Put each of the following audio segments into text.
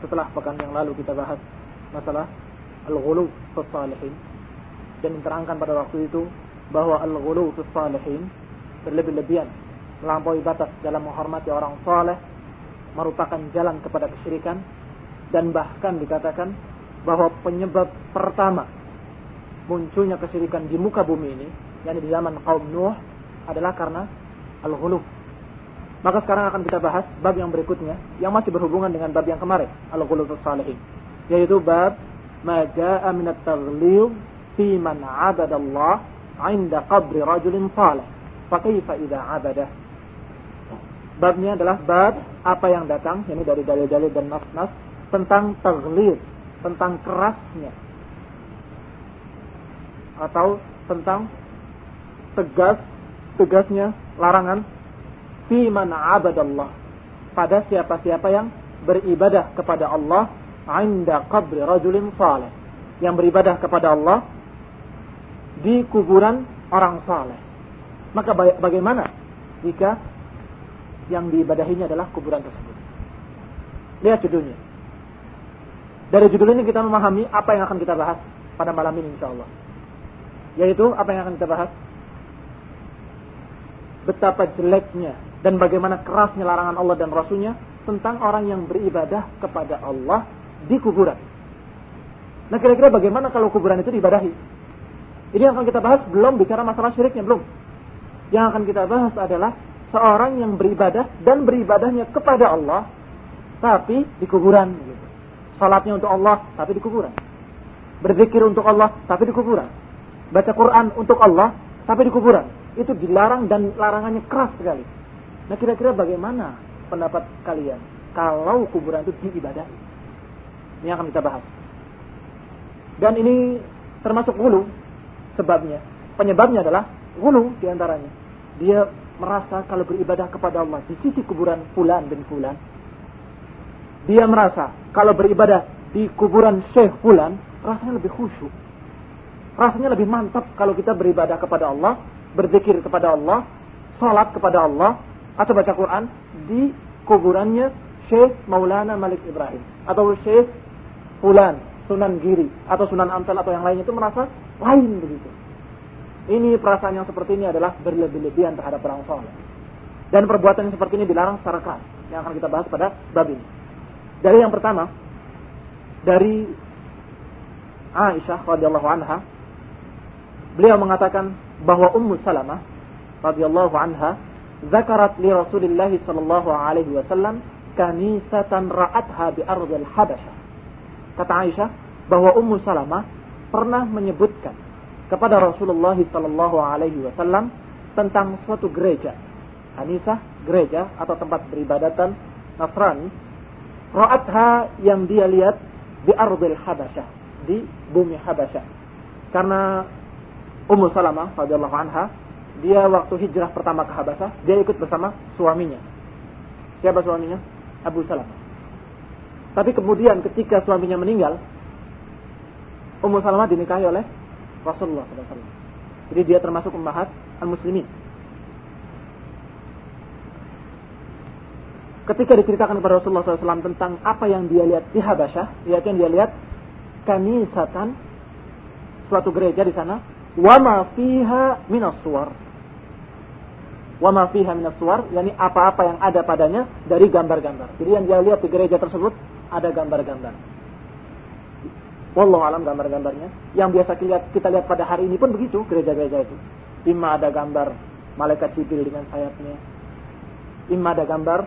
Setelah pekan yang lalu kita bahas masalah al-ghulu fi salihin dan diterangkan pada waktu itu bahwa al-ghulu fi salihin berlebih-lebihan melampaui batas dalam menghormati orang saleh merupakan jalan kepada kesyirikan dan bahkan dikatakan bahwa penyebab pertama munculnya kesyirikan di muka bumi ini yakni di zaman kaum Nuh adalah karena al-ghulu maka sekarang akan kita bahas bab yang berikutnya yang masih berhubungan dengan bab yang kemarin, al-ghulul salihin, yaitu bab ma jaa min at-taghlib fi man 'abada Allah 'inda qabri rajulin salih. Fa kaifa idza 'abada? Babnya adalah bab apa yang datang ini dari dalil-dalil dan nas-nas tentang taghlib, tentang kerasnya atau tentang tegas tegasnya larangan fi man abadallah. Pada siapa-siapa yang beribadah kepada Allah inda qabri rajulin saleh yang beribadah kepada Allah di kuburan orang saleh maka bagaimana jika yang diibadahinya adalah kuburan tersebut? Lihat judulnya. Dari judul ini kita memahami apa yang akan kita bahas pada malam ini insyaallah. Yaitu apa yang akan kita bahas? Betapa jeleknya dan bagaimana kerasnya larangan Allah dan Rasulnya tentang orang yang beribadah kepada Allah di kuburan. Nah kira-kira bagaimana kalau kuburan itu diibadahi? Ini yang akan kita bahas belum bicara masalah syiriknya belum. Yang akan kita bahas adalah seorang yang beribadah dan beribadahnya kepada Allah tapi di kuburan. Gitu. Salatnya untuk Allah tapi di kuburan. Berzikir untuk Allah tapi di kuburan. Baca Quran untuk Allah tapi di kuburan. Itu dilarang dan larangannya keras sekali. Nah kira-kira bagaimana pendapat kalian kalau kuburan itu diibadahi? Ini akan kita bahas. Dan ini termasuk hulu sebabnya. Penyebabnya adalah hulu di antaranya. Dia merasa kalau beribadah kepada Allah di sisi kuburan fulan bin fulan. Dia merasa kalau beribadah di kuburan Syekh fulan rasanya lebih khusyuk. Rasanya lebih mantap kalau kita beribadah kepada Allah, berzikir kepada Allah, salat kepada Allah, atau baca Quran di kuburannya Syekh Maulana Malik Ibrahim atau Syekh Fulan Sunan Giri atau Sunan Ampel atau yang lainnya itu merasa lain begitu. Ini perasaan yang seperti ini adalah berlebih-lebihan terhadap orang soleh. Dan perbuatan yang seperti ini dilarang secara keras. Yang akan kita bahas pada bab ini. Dari yang pertama, dari Aisyah radhiyallahu anha, beliau mengatakan bahwa Ummu Salamah radhiyallahu anha zakarat li Rasulillah sallallahu alaihi wasallam kanisatan ra'atha bi ardil Habasyah. Kata Aisyah bahwa Ummu Salamah pernah menyebutkan kepada Rasulullah sallallahu alaihi wasallam tentang suatu gereja. Kanisah gereja atau tempat beribadatan Nasrani. Ra'atha yang dia lihat di ardil Habasyah, di bumi Habasyah. Karena Ummu Salamah radhiyallahu anha dia waktu hijrah pertama ke Habasah, dia ikut bersama suaminya. Siapa suaminya? Abu Salamah. Tapi kemudian ketika suaminya meninggal, Ummu Salamah dinikahi oleh Rasulullah SAW. Jadi dia termasuk ummahat al-muslimin. Ketika diceritakan kepada Rasulullah SAW tentang apa yang dia lihat di Habasyah, yaitu yang dia lihat kanisatan suatu gereja di sana wama fiha minas Wama fiha minas suwar, yakni apa-apa yang ada padanya dari gambar-gambar. Jadi yang dia lihat di gereja tersebut ada gambar-gambar. Wallahu alam gambar-gambarnya. Yang biasa kita lihat, kita lihat pada hari ini pun begitu gereja-gereja itu. Imma ada gambar malaikat Jibril dengan sayapnya. Imma ada gambar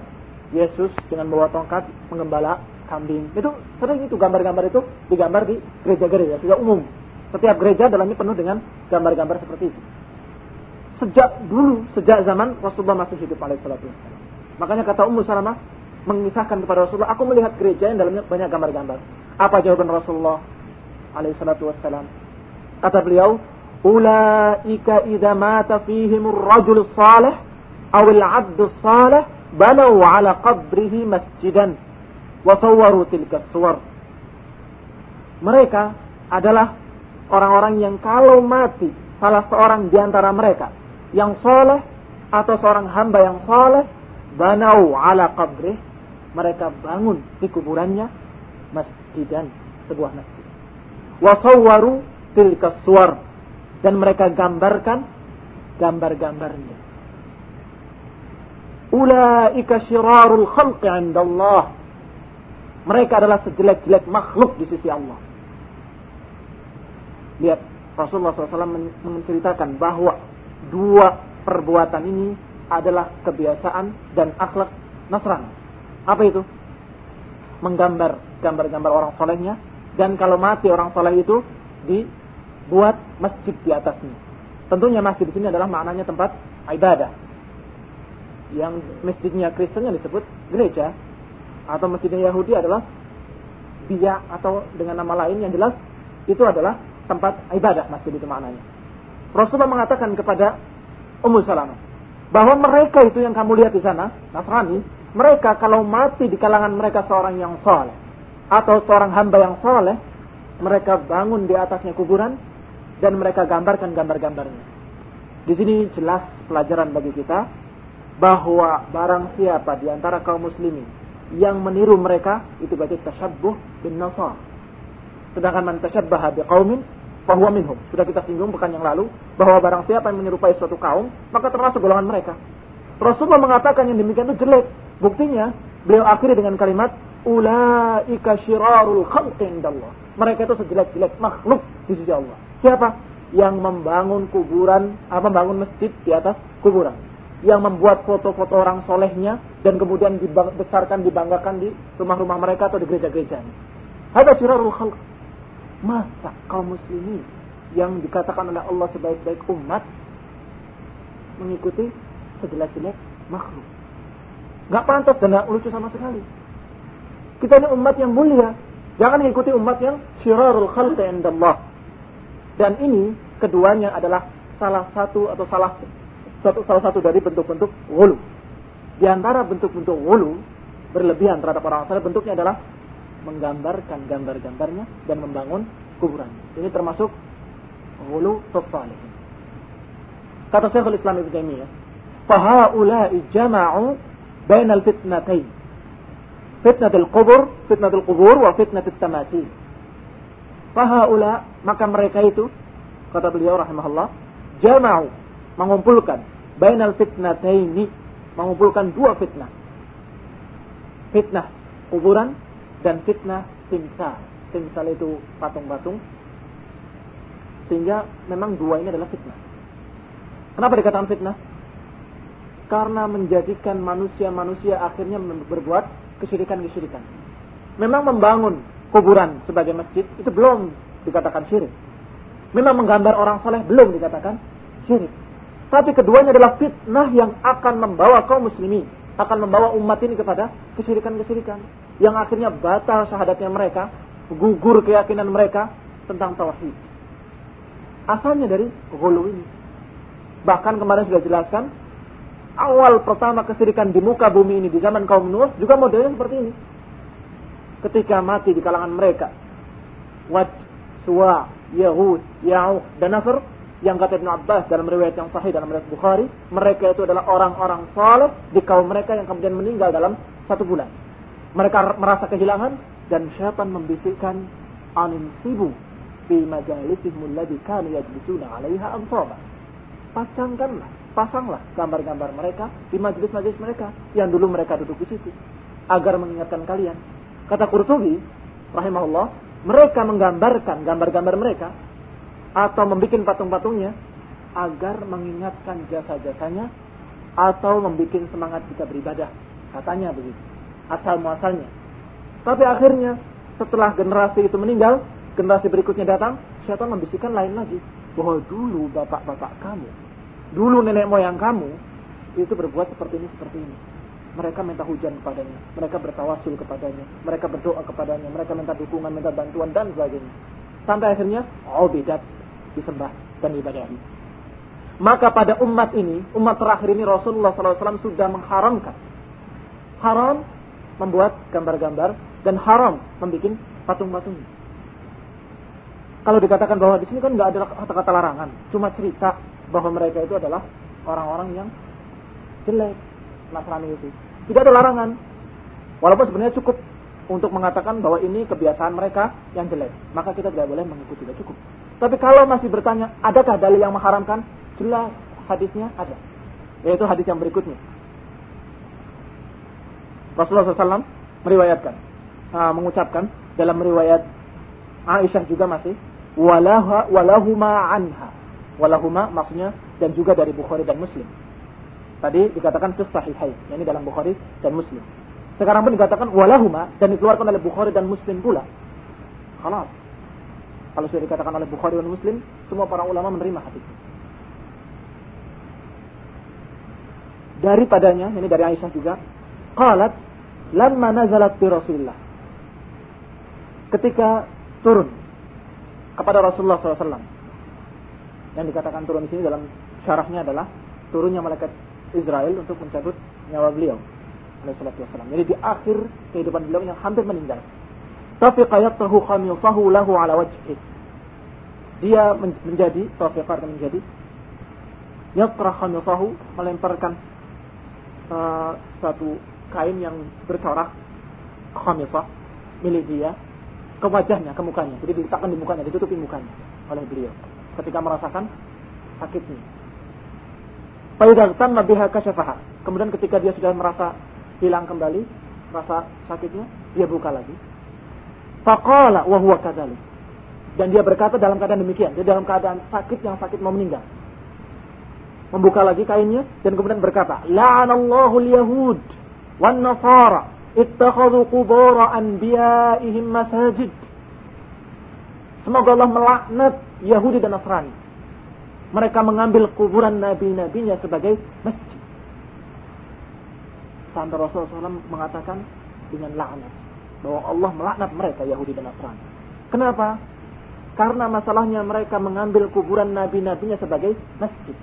Yesus dengan membawa tongkat menggembala kambing. Itu sering itu gambar-gambar itu digambar di gereja-gereja sudah umum. Setiap gereja dalamnya penuh dengan gambar-gambar seperti itu. Sejak dulu, sejak zaman Rasulullah masih hidup alaihissalatu Makanya kata Ummu Salamah mengisahkan kepada Rasulullah, aku melihat gereja yang dalamnya banyak gambar-gambar. Apa jawaban Rasulullah alaihissalatu wassalam? Kata beliau, Ulaika idha mata fihimur rajul salih awil abdu salih banau ala qabrihi masjidan wa sawwaru tilka suwar. Mereka adalah orang-orang yang kalau mati salah seorang di antara mereka yang soleh atau seorang hamba yang soleh banau ala qabrih mereka bangun di kuburannya masjidan sebuah masjid. Wa sawwaru tilka suwar dan mereka gambarkan gambar-gambarnya. Ulaika syirarul khalqi 'inda mereka adalah sejelek-jelek makhluk di sisi Allah. Lihat Rasulullah SAW menceritakan bahwa dua perbuatan ini adalah kebiasaan dan akhlak Nasrani. Apa itu? Menggambar gambar-gambar orang solehnya dan kalau mati orang soleh itu dibuat masjid di atasnya. Tentunya masjid di sini adalah maknanya tempat ibadah. Yang masjidnya Kristen yang disebut gereja atau masjidnya Yahudi adalah dia atau dengan nama lain yang jelas itu adalah tempat ibadah masjid itu maknanya. Rasulullah mengatakan kepada Ummu Salamah bahwa mereka itu yang kamu lihat di sana, Nasrani, mereka kalau mati di kalangan mereka seorang yang soleh atau seorang hamba yang soleh, mereka bangun di atasnya kuburan dan mereka gambarkan gambar-gambarnya. Di sini jelas pelajaran bagi kita bahwa barang siapa di antara kaum muslimin yang meniru mereka itu berarti tasyabbuh bin nasar. Sedangkan man tasyabbaha biqaumin bahwa minhum. Sudah kita singgung pekan yang lalu bahwa barang siapa yang menyerupai suatu kaum, maka termasuk golongan mereka. Rasulullah mengatakan yang demikian itu jelek. Buktinya beliau akhiri dengan kalimat ulaika syirarul khalqi indallah. Mereka itu sejelek-jelek makhluk di sisi Allah. Siapa? Yang membangun kuburan, apa membangun masjid di atas kuburan. Yang membuat foto-foto orang solehnya dan kemudian dibesarkan, dibanggakan di rumah-rumah mereka atau di gereja-gerejanya. Ada syirarul khalq. Masa kaum muslimin yang dikatakan oleh Allah sebaik-baik umat mengikuti sejelek-jelek makhluk. Gak pantas dan gak lucu sama sekali. Kita ini umat yang mulia. Jangan ikuti umat yang syirarul khalqi indallah. Dan ini keduanya adalah salah satu atau salah satu salah satu dari bentuk-bentuk wulu. Di antara bentuk-bentuk wulu berlebihan terhadap orang saleh bentuknya adalah menggambarkan gambar-gambarnya dan membangun kuburan. Ini termasuk hulu salihin. Kata Syekhul Islam Ibnu Taimiyah, "Fahaula'i jama'u bainal fitnatain." Fitnatul kubur, fitnatul kubur wa fitnatul tamathil. Fahaula, maka mereka itu kata beliau rahimahullah, jama'u mengumpulkan bainal fitnataini, mengumpulkan dua fitnah. Fitnah kuburan dan fitnah timsal. Timsal itu patung-patung. Sehingga memang dua ini adalah fitnah. Kenapa dikatakan fitnah? Karena menjadikan manusia-manusia akhirnya berbuat kesyirikan-kesyirikan. Memang membangun kuburan sebagai masjid itu belum dikatakan syirik. Memang menggambar orang soleh belum dikatakan syirik. Tapi keduanya adalah fitnah yang akan membawa kaum muslimin, akan membawa umat ini kepada kesyirikan-kesyirikan yang akhirnya batal syahadatnya mereka, gugur keyakinan mereka tentang tauhid. Asalnya dari ghulu ini. Bahkan kemarin sudah jelaskan, awal pertama kesirikan di muka bumi ini di zaman kaum Nuh juga modelnya seperti ini. Ketika mati di kalangan mereka, Wad, Suwa, Yahud, Ya'uq, dan Nasr, yang kata Ibn Abbas dalam riwayat yang sahih dalam riwayat Bukhari, mereka itu adalah orang-orang saleh di kaum mereka yang kemudian meninggal dalam satu bulan. Mereka merasa kehilangan dan syaitan membisikkan anin sibu fi majalisihim alladhi kanu yajlisuna 'alaiha ansaba. Pasangkanlah, pasanglah gambar-gambar mereka di majelis-majelis mereka yang dulu mereka duduk di situ agar mengingatkan kalian. Kata Qurtubi rahimahullah, mereka menggambarkan gambar-gambar mereka atau membuat patung-patungnya agar mengingatkan jasa-jasanya atau membuat semangat kita beribadah. Katanya begitu asal muasalnya. Tapi akhirnya setelah generasi itu meninggal, generasi berikutnya datang, syaitan membisikkan lain lagi. Bahwa dulu bapak-bapak kamu, dulu nenek moyang kamu, itu berbuat seperti ini, seperti ini. Mereka minta hujan kepadanya, mereka bertawasul kepadanya, mereka berdoa kepadanya, mereka minta dukungan, minta bantuan, dan sebagainya. Sampai akhirnya, oh bidat, disembah dan ibadahi. Maka pada umat ini, umat terakhir ini Rasulullah SAW sudah mengharamkan. Haram membuat gambar-gambar dan haram membuat patung-patung. Kalau dikatakan bahwa di sini kan nggak ada kata-kata larangan, cuma cerita bahwa mereka itu adalah orang-orang yang jelek Nasrani itu. Tidak ada larangan. Walaupun sebenarnya cukup untuk mengatakan bahwa ini kebiasaan mereka yang jelek. Maka kita tidak boleh mengikuti, tidak cukup. Tapi kalau masih bertanya, adakah dalil yang mengharamkan? Jelas hadisnya ada. Yaitu hadis yang berikutnya. Rasulullah SAW meriwayatkan, uh, mengucapkan dalam riwayat Aisyah juga masih walaha walahuma anha. Walahuma maksudnya dan juga dari Bukhari dan Muslim. Tadi dikatakan fi sahihain, ini dalam Bukhari dan Muslim. Sekarang pun dikatakan walahuma dan dikeluarkan oleh Bukhari dan Muslim pula. Khalas. Kalau sudah dikatakan oleh Bukhari dan Muslim, semua para ulama menerima hadis. Daripadanya, ini dari Aisyah juga, qalat lamma nazalat bi Rasulillah. Ketika turun kepada Rasulullah SAW. Yang dikatakan turun di sini dalam syarahnya adalah turunnya malaikat Israel untuk mencabut nyawa beliau. Jadi di akhir kehidupan beliau yang hampir meninggal. Tapi tahu khamisahu lahu ala wajhih. Dia menjadi, tafiqar menjadi, yaqra khamisahu, melemparkan uh, satu kain yang bercorak khamisah milik dia ke wajahnya, ke mukanya. Jadi diletakkan di mukanya, ditutupi mukanya oleh beliau ketika merasakan sakitnya. Faidagtan biha kasyafaha. Kemudian ketika dia sudah merasa hilang kembali rasa sakitnya, dia buka lagi. Faqala wa huwa kadzalik. Dan dia berkata dalam keadaan demikian, dia dalam keadaan sakit yang sakit mau meninggal. Membuka lagi kainnya dan kemudian berkata, "La'anallahu al-yahud nasara ittakhadhu qubur anbiya'ihim masajid. Semoga Allah melaknat Yahudi dan Nasrani. Mereka mengambil kuburan nabi-nabinya sebagai masjid. Sampai Rasulullah SAW mengatakan dengan laknat. Bahwa Allah melaknat mereka Yahudi dan Nasrani. Kenapa? Karena masalahnya mereka mengambil kuburan nabi-nabinya sebagai masjid.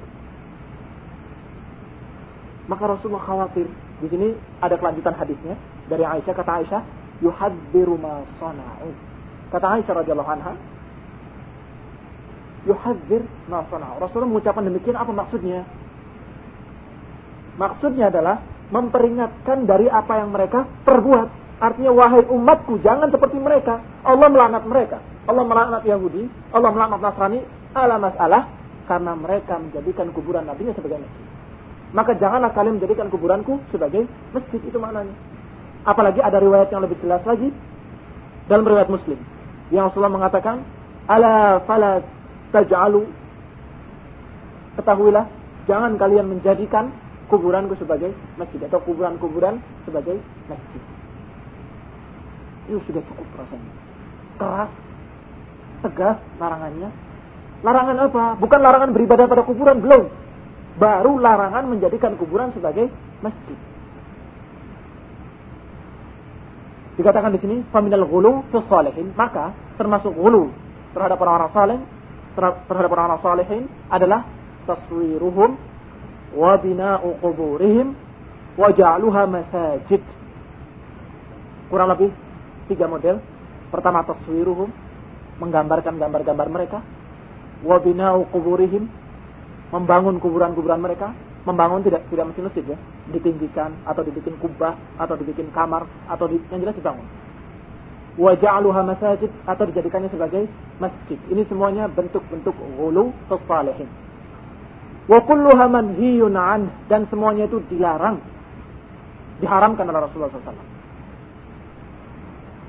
Maka Rasulullah khawatir di sini ada kelanjutan hadisnya dari Aisyah kata Aisyah, yuhadziru ma sana'u. Kata Aisyah radhiyallahu anha, yuhadzir ma sana'u. Rasulullah mengucapkan demikian apa maksudnya? Maksudnya adalah memperingatkan dari apa yang mereka perbuat. Artinya wahai umatku jangan seperti mereka. Allah melaknat mereka. Allah melaknat Yahudi, Allah melaknat Nasrani ala masalah karena mereka menjadikan kuburan nabinya sebagai masjid maka janganlah kalian menjadikan kuburanku sebagai masjid itu maknanya. Apalagi ada riwayat yang lebih jelas lagi dalam riwayat Muslim yang Rasulullah mengatakan, "Ala fala taj'alu Ketahuilah, jangan kalian menjadikan kuburanku sebagai masjid atau kuburan-kuburan sebagai masjid. Itu sudah cukup rasanya. Keras, tegas larangannya. Larangan apa? Bukan larangan beribadah pada kuburan, belum baru larangan menjadikan kuburan sebagai masjid. Dikatakan di sini faminal ghulu fi maka termasuk ghulu terhadap orang-orang saleh terhadap orang-orang salihin adalah taswiruhum wa bina'u quburihim wa ja'luha masajid. Kurang lebih tiga model. Pertama taswiruhum menggambarkan gambar-gambar mereka. Wa bina'u membangun kuburan-kuburan mereka, membangun tidak tidak mesti masjid ya, ditinggikan atau dibikin kubah atau dibikin kamar atau di, yang jelas dibangun. Wa ja'aluha masajid atau dijadikannya sebagai masjid. Ini semuanya bentuk-bentuk ghulu salihin. Wa kulluha manhiyun an dan semuanya itu dilarang. Diharamkan oleh Rasulullah SAW.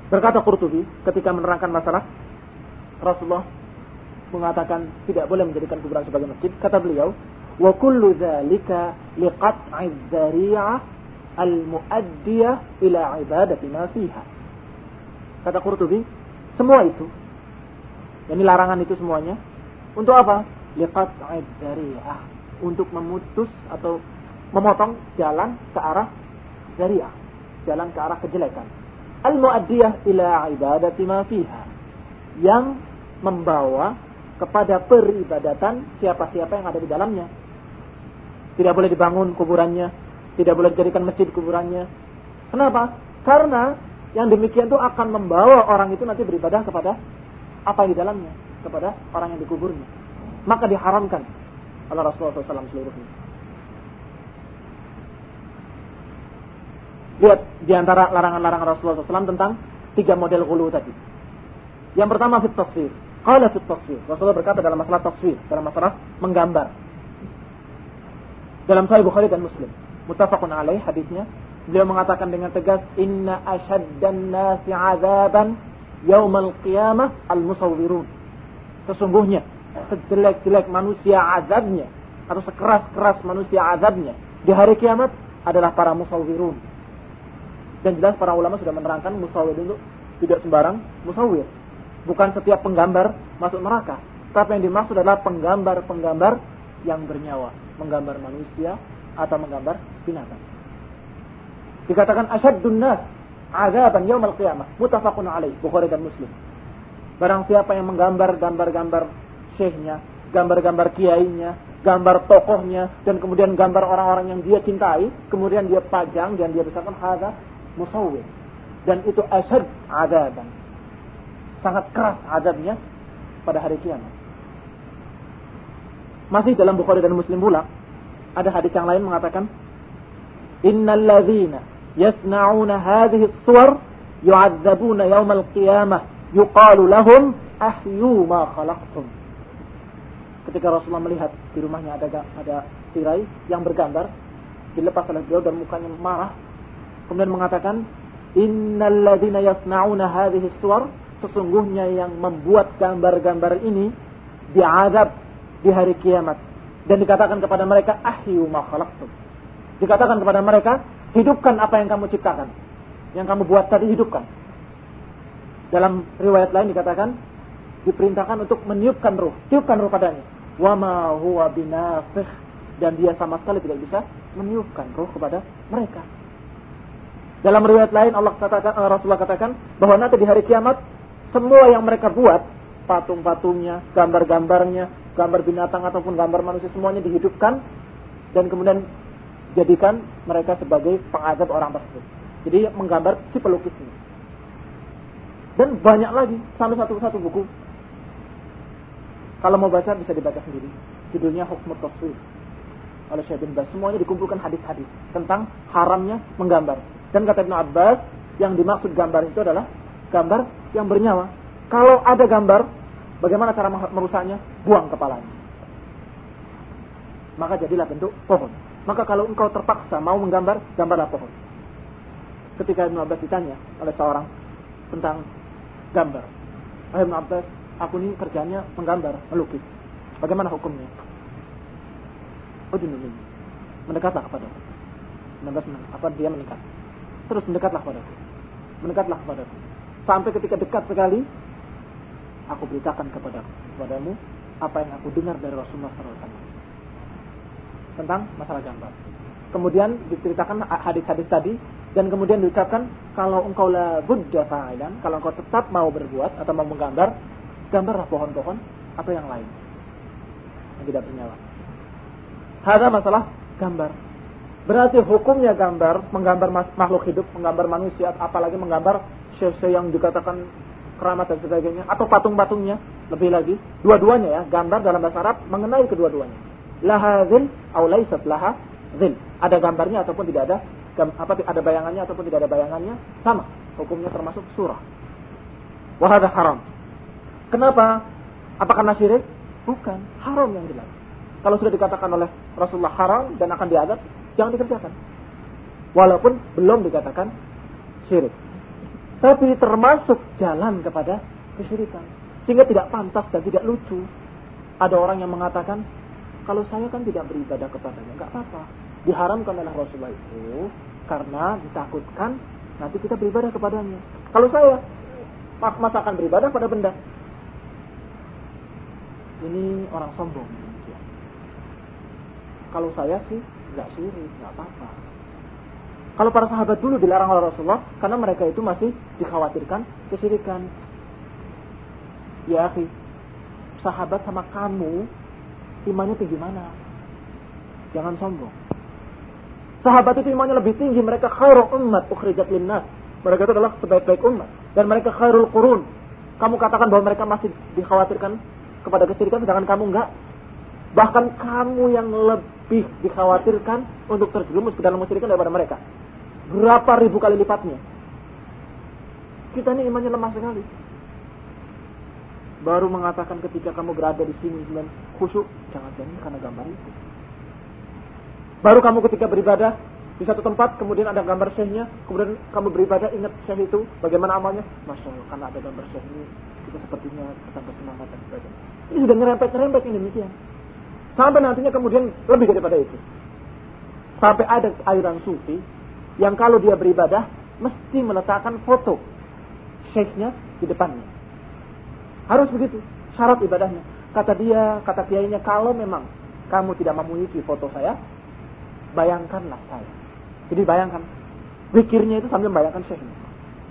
Berkata Qurtubi ketika menerangkan masalah Rasulullah mengatakan tidak boleh menjadikan kuburan sebagai masjid, kata beliau, wa kullu dzalika liqat'i dzari'ah al-muaddiyah ila ibadati ma fiha. Kata Qurtubi, semua itu ini larangan itu semuanya untuk apa? Liqat'i dzari'ah, untuk memutus atau memotong jalan ke arah dzari'ah, jalan ke arah kejelekan. Al-muaddiyah ila ibadati ma fiha. Yang membawa kepada peribadatan siapa-siapa yang ada di dalamnya. Tidak boleh dibangun kuburannya, tidak boleh dijadikan masjid kuburannya. Kenapa? Karena yang demikian itu akan membawa orang itu nanti beribadah kepada apa yang di dalamnya, kepada orang yang dikuburnya. Maka diharamkan oleh Rasulullah SAW seluruhnya. Lihat di antara larangan-larangan Rasulullah SAW tentang tiga model gulu tadi. Yang pertama fit. Qala fit taswir. Rasulullah berkata dalam masalah taswir, dalam masalah menggambar. Dalam Sahih Bukhari dan Muslim. Muttafaqun alaih hadisnya. Beliau mengatakan dengan tegas, "Inna asyaddan nasi 'adzaban yaumal qiyamah al-musawwirun." Sesungguhnya sejelek-jelek manusia azabnya atau sekeras-keras manusia azabnya di hari kiamat adalah para musawwirun. Dan jelas para ulama sudah menerangkan musawwir itu tidak sembarang musawwir. Bukan setiap penggambar masuk neraka. Tapi yang dimaksud adalah penggambar-penggambar yang bernyawa. Menggambar manusia atau menggambar binatang. Dikatakan asyadun nas azaban yaumil qiyamah. Mutafaqun alaih. Bukhari dan Muslim. Barang siapa yang menggambar gambar-gambar syekhnya, gambar-gambar kiainya, gambar tokohnya, dan kemudian gambar orang-orang yang dia cintai, kemudian dia pajang dan dia besarkan hadza musawwir. Dan itu asyad azaban sangat keras azabnya pada hari kiamat. Masih dalam Bukhari dan Muslim pula ada hadis yang lain mengatakan Innal ladzina yasna'una hadhihi as-suwar yu'adzabuna yawmal qiyamah yuqalu lahum ahyu ma khalaqtum. Ketika Rasulullah melihat di rumahnya ada ada tirai yang bergambar dilepas oleh beliau dan mukanya marah kemudian mengatakan innal ladzina yasna'una hadhihi as-suwar sesungguhnya yang membuat gambar-gambar ini diazab di hari kiamat. Dan dikatakan kepada mereka ahyu ma khalaqtum. Dikatakan kepada mereka hidupkan apa yang kamu ciptakan. Yang kamu buat tadi hidupkan. Dalam riwayat lain dikatakan diperintahkan untuk meniupkan ruh tiupkan ruh padanya. Wa ma huwa binafikh dan dia sama sekali tidak bisa meniupkan ruh kepada mereka. Dalam riwayat lain Allah katakan Rasulullah katakan bahwa nanti di hari kiamat semua yang mereka buat, patung-patungnya, gambar-gambarnya, gambar binatang ataupun gambar manusia semuanya dihidupkan dan kemudian jadikan mereka sebagai pengazab orang tersebut. Jadi menggambar si pelukis ini. Dan banyak lagi sampai satu-satu buku. Kalau mau baca bisa dibaca sendiri. Judulnya Hukmut Taswir oleh Syekh bin Bas. Semuanya dikumpulkan hadis-hadis tentang haramnya menggambar. Dan kata Ibn Abbas, yang dimaksud gambar itu adalah gambar yang bernyawa. Kalau ada gambar, bagaimana cara merusaknya? Buang kepalanya. Maka jadilah bentuk pohon. Maka kalau engkau terpaksa mau menggambar, gambarlah pohon. Ketika Ibn Abbas ditanya oleh seorang tentang gambar. Wahai Ibn Abbas, aku ini kerjanya menggambar, melukis. Bagaimana hukumnya? Oh, ini. Mendekatlah kepada Ibn Abbas, apa dia mendekat? Terus mendekatlah kepadaku. Mendekatlah kepadaku Sampai ketika dekat sekali, aku beritakan kepada kepadamu apa yang aku dengar dari Rasulullah SAW tentang masalah gambar. Kemudian diceritakan hadis-hadis tadi dan kemudian diucapkan kalau engkau la buddha fa'ilan, kalau engkau tetap mau berbuat atau mau menggambar, gambarlah pohon-pohon atau yang lain yang tidak bernyawa. Ada masalah gambar. Berarti hukumnya gambar, menggambar makhluk hidup, menggambar manusia, apalagi menggambar syekh yang dikatakan keramat dan sebagainya atau patung-patungnya lebih lagi dua-duanya ya gambar dalam bahasa Arab mengenai kedua-duanya. Laha zil atau laisat laha zil ada gambarnya ataupun tidak ada apa ada bayangannya ataupun tidak ada bayangannya sama. Hukumnya termasuk surah. Wahada haram. Kenapa? Apa karena syirik? Bukan haram yang jelas kalau sudah dikatakan oleh Rasulullah haram dan akan diadab jangan dikerjakan. Walaupun belum dikatakan syirik tapi termasuk jalan kepada kesyirikan. Sehingga tidak pantas dan tidak lucu. Ada orang yang mengatakan, kalau saya kan tidak beribadah kepadanya, nggak apa-apa. Diharamkan oleh Rasulullah itu karena ditakutkan nanti kita beribadah kepadanya. Kalau saya, masa akan beribadah pada benda? Ini orang sombong. Kalau saya sih nggak syirik, nggak apa-apa. Kalau para sahabat dulu dilarang oleh Rasulullah karena mereka itu masih dikhawatirkan kesyirikan. Ya, akhi, sahabat sama kamu imannya tinggi mana? Jangan sombong. Sahabat itu imannya lebih tinggi, mereka khairul umat ukhrijat linnas. Mereka itu adalah sebaik-baik umat dan mereka khairul qurun. Kamu katakan bahwa mereka masih dikhawatirkan kepada kesyirikan sedangkan kamu enggak. Bahkan kamu yang lebih dikhawatirkan untuk terjerumus ke dalam kesyirikan daripada mereka. Berapa ribu kali lipatnya. Kita ini imannya lemah sekali. Baru mengatakan ketika kamu berada di sini dan khusyuk, jangan-jangan karena gambar itu. Baru kamu ketika beribadah di satu tempat, kemudian ada gambar syekhnya, kemudian kamu beribadah ingat syekh itu, bagaimana amalnya? Masya Allah, karena ada gambar syekh ini, kita sepertinya ketambah semangat dan sebagainya. Ini sudah nyerempet-nyerempet ini demikian. Sampai nantinya kemudian lebih daripada itu. Sampai ada aliran sufi yang kalau dia beribadah mesti meletakkan foto syekhnya di depannya. Harus begitu, syarat ibadahnya. Kata dia, kata kiainya, kalau memang kamu tidak memiliki foto saya, bayangkanlah saya. Jadi bayangkan, pikirnya itu sambil membayangkan syekhnya.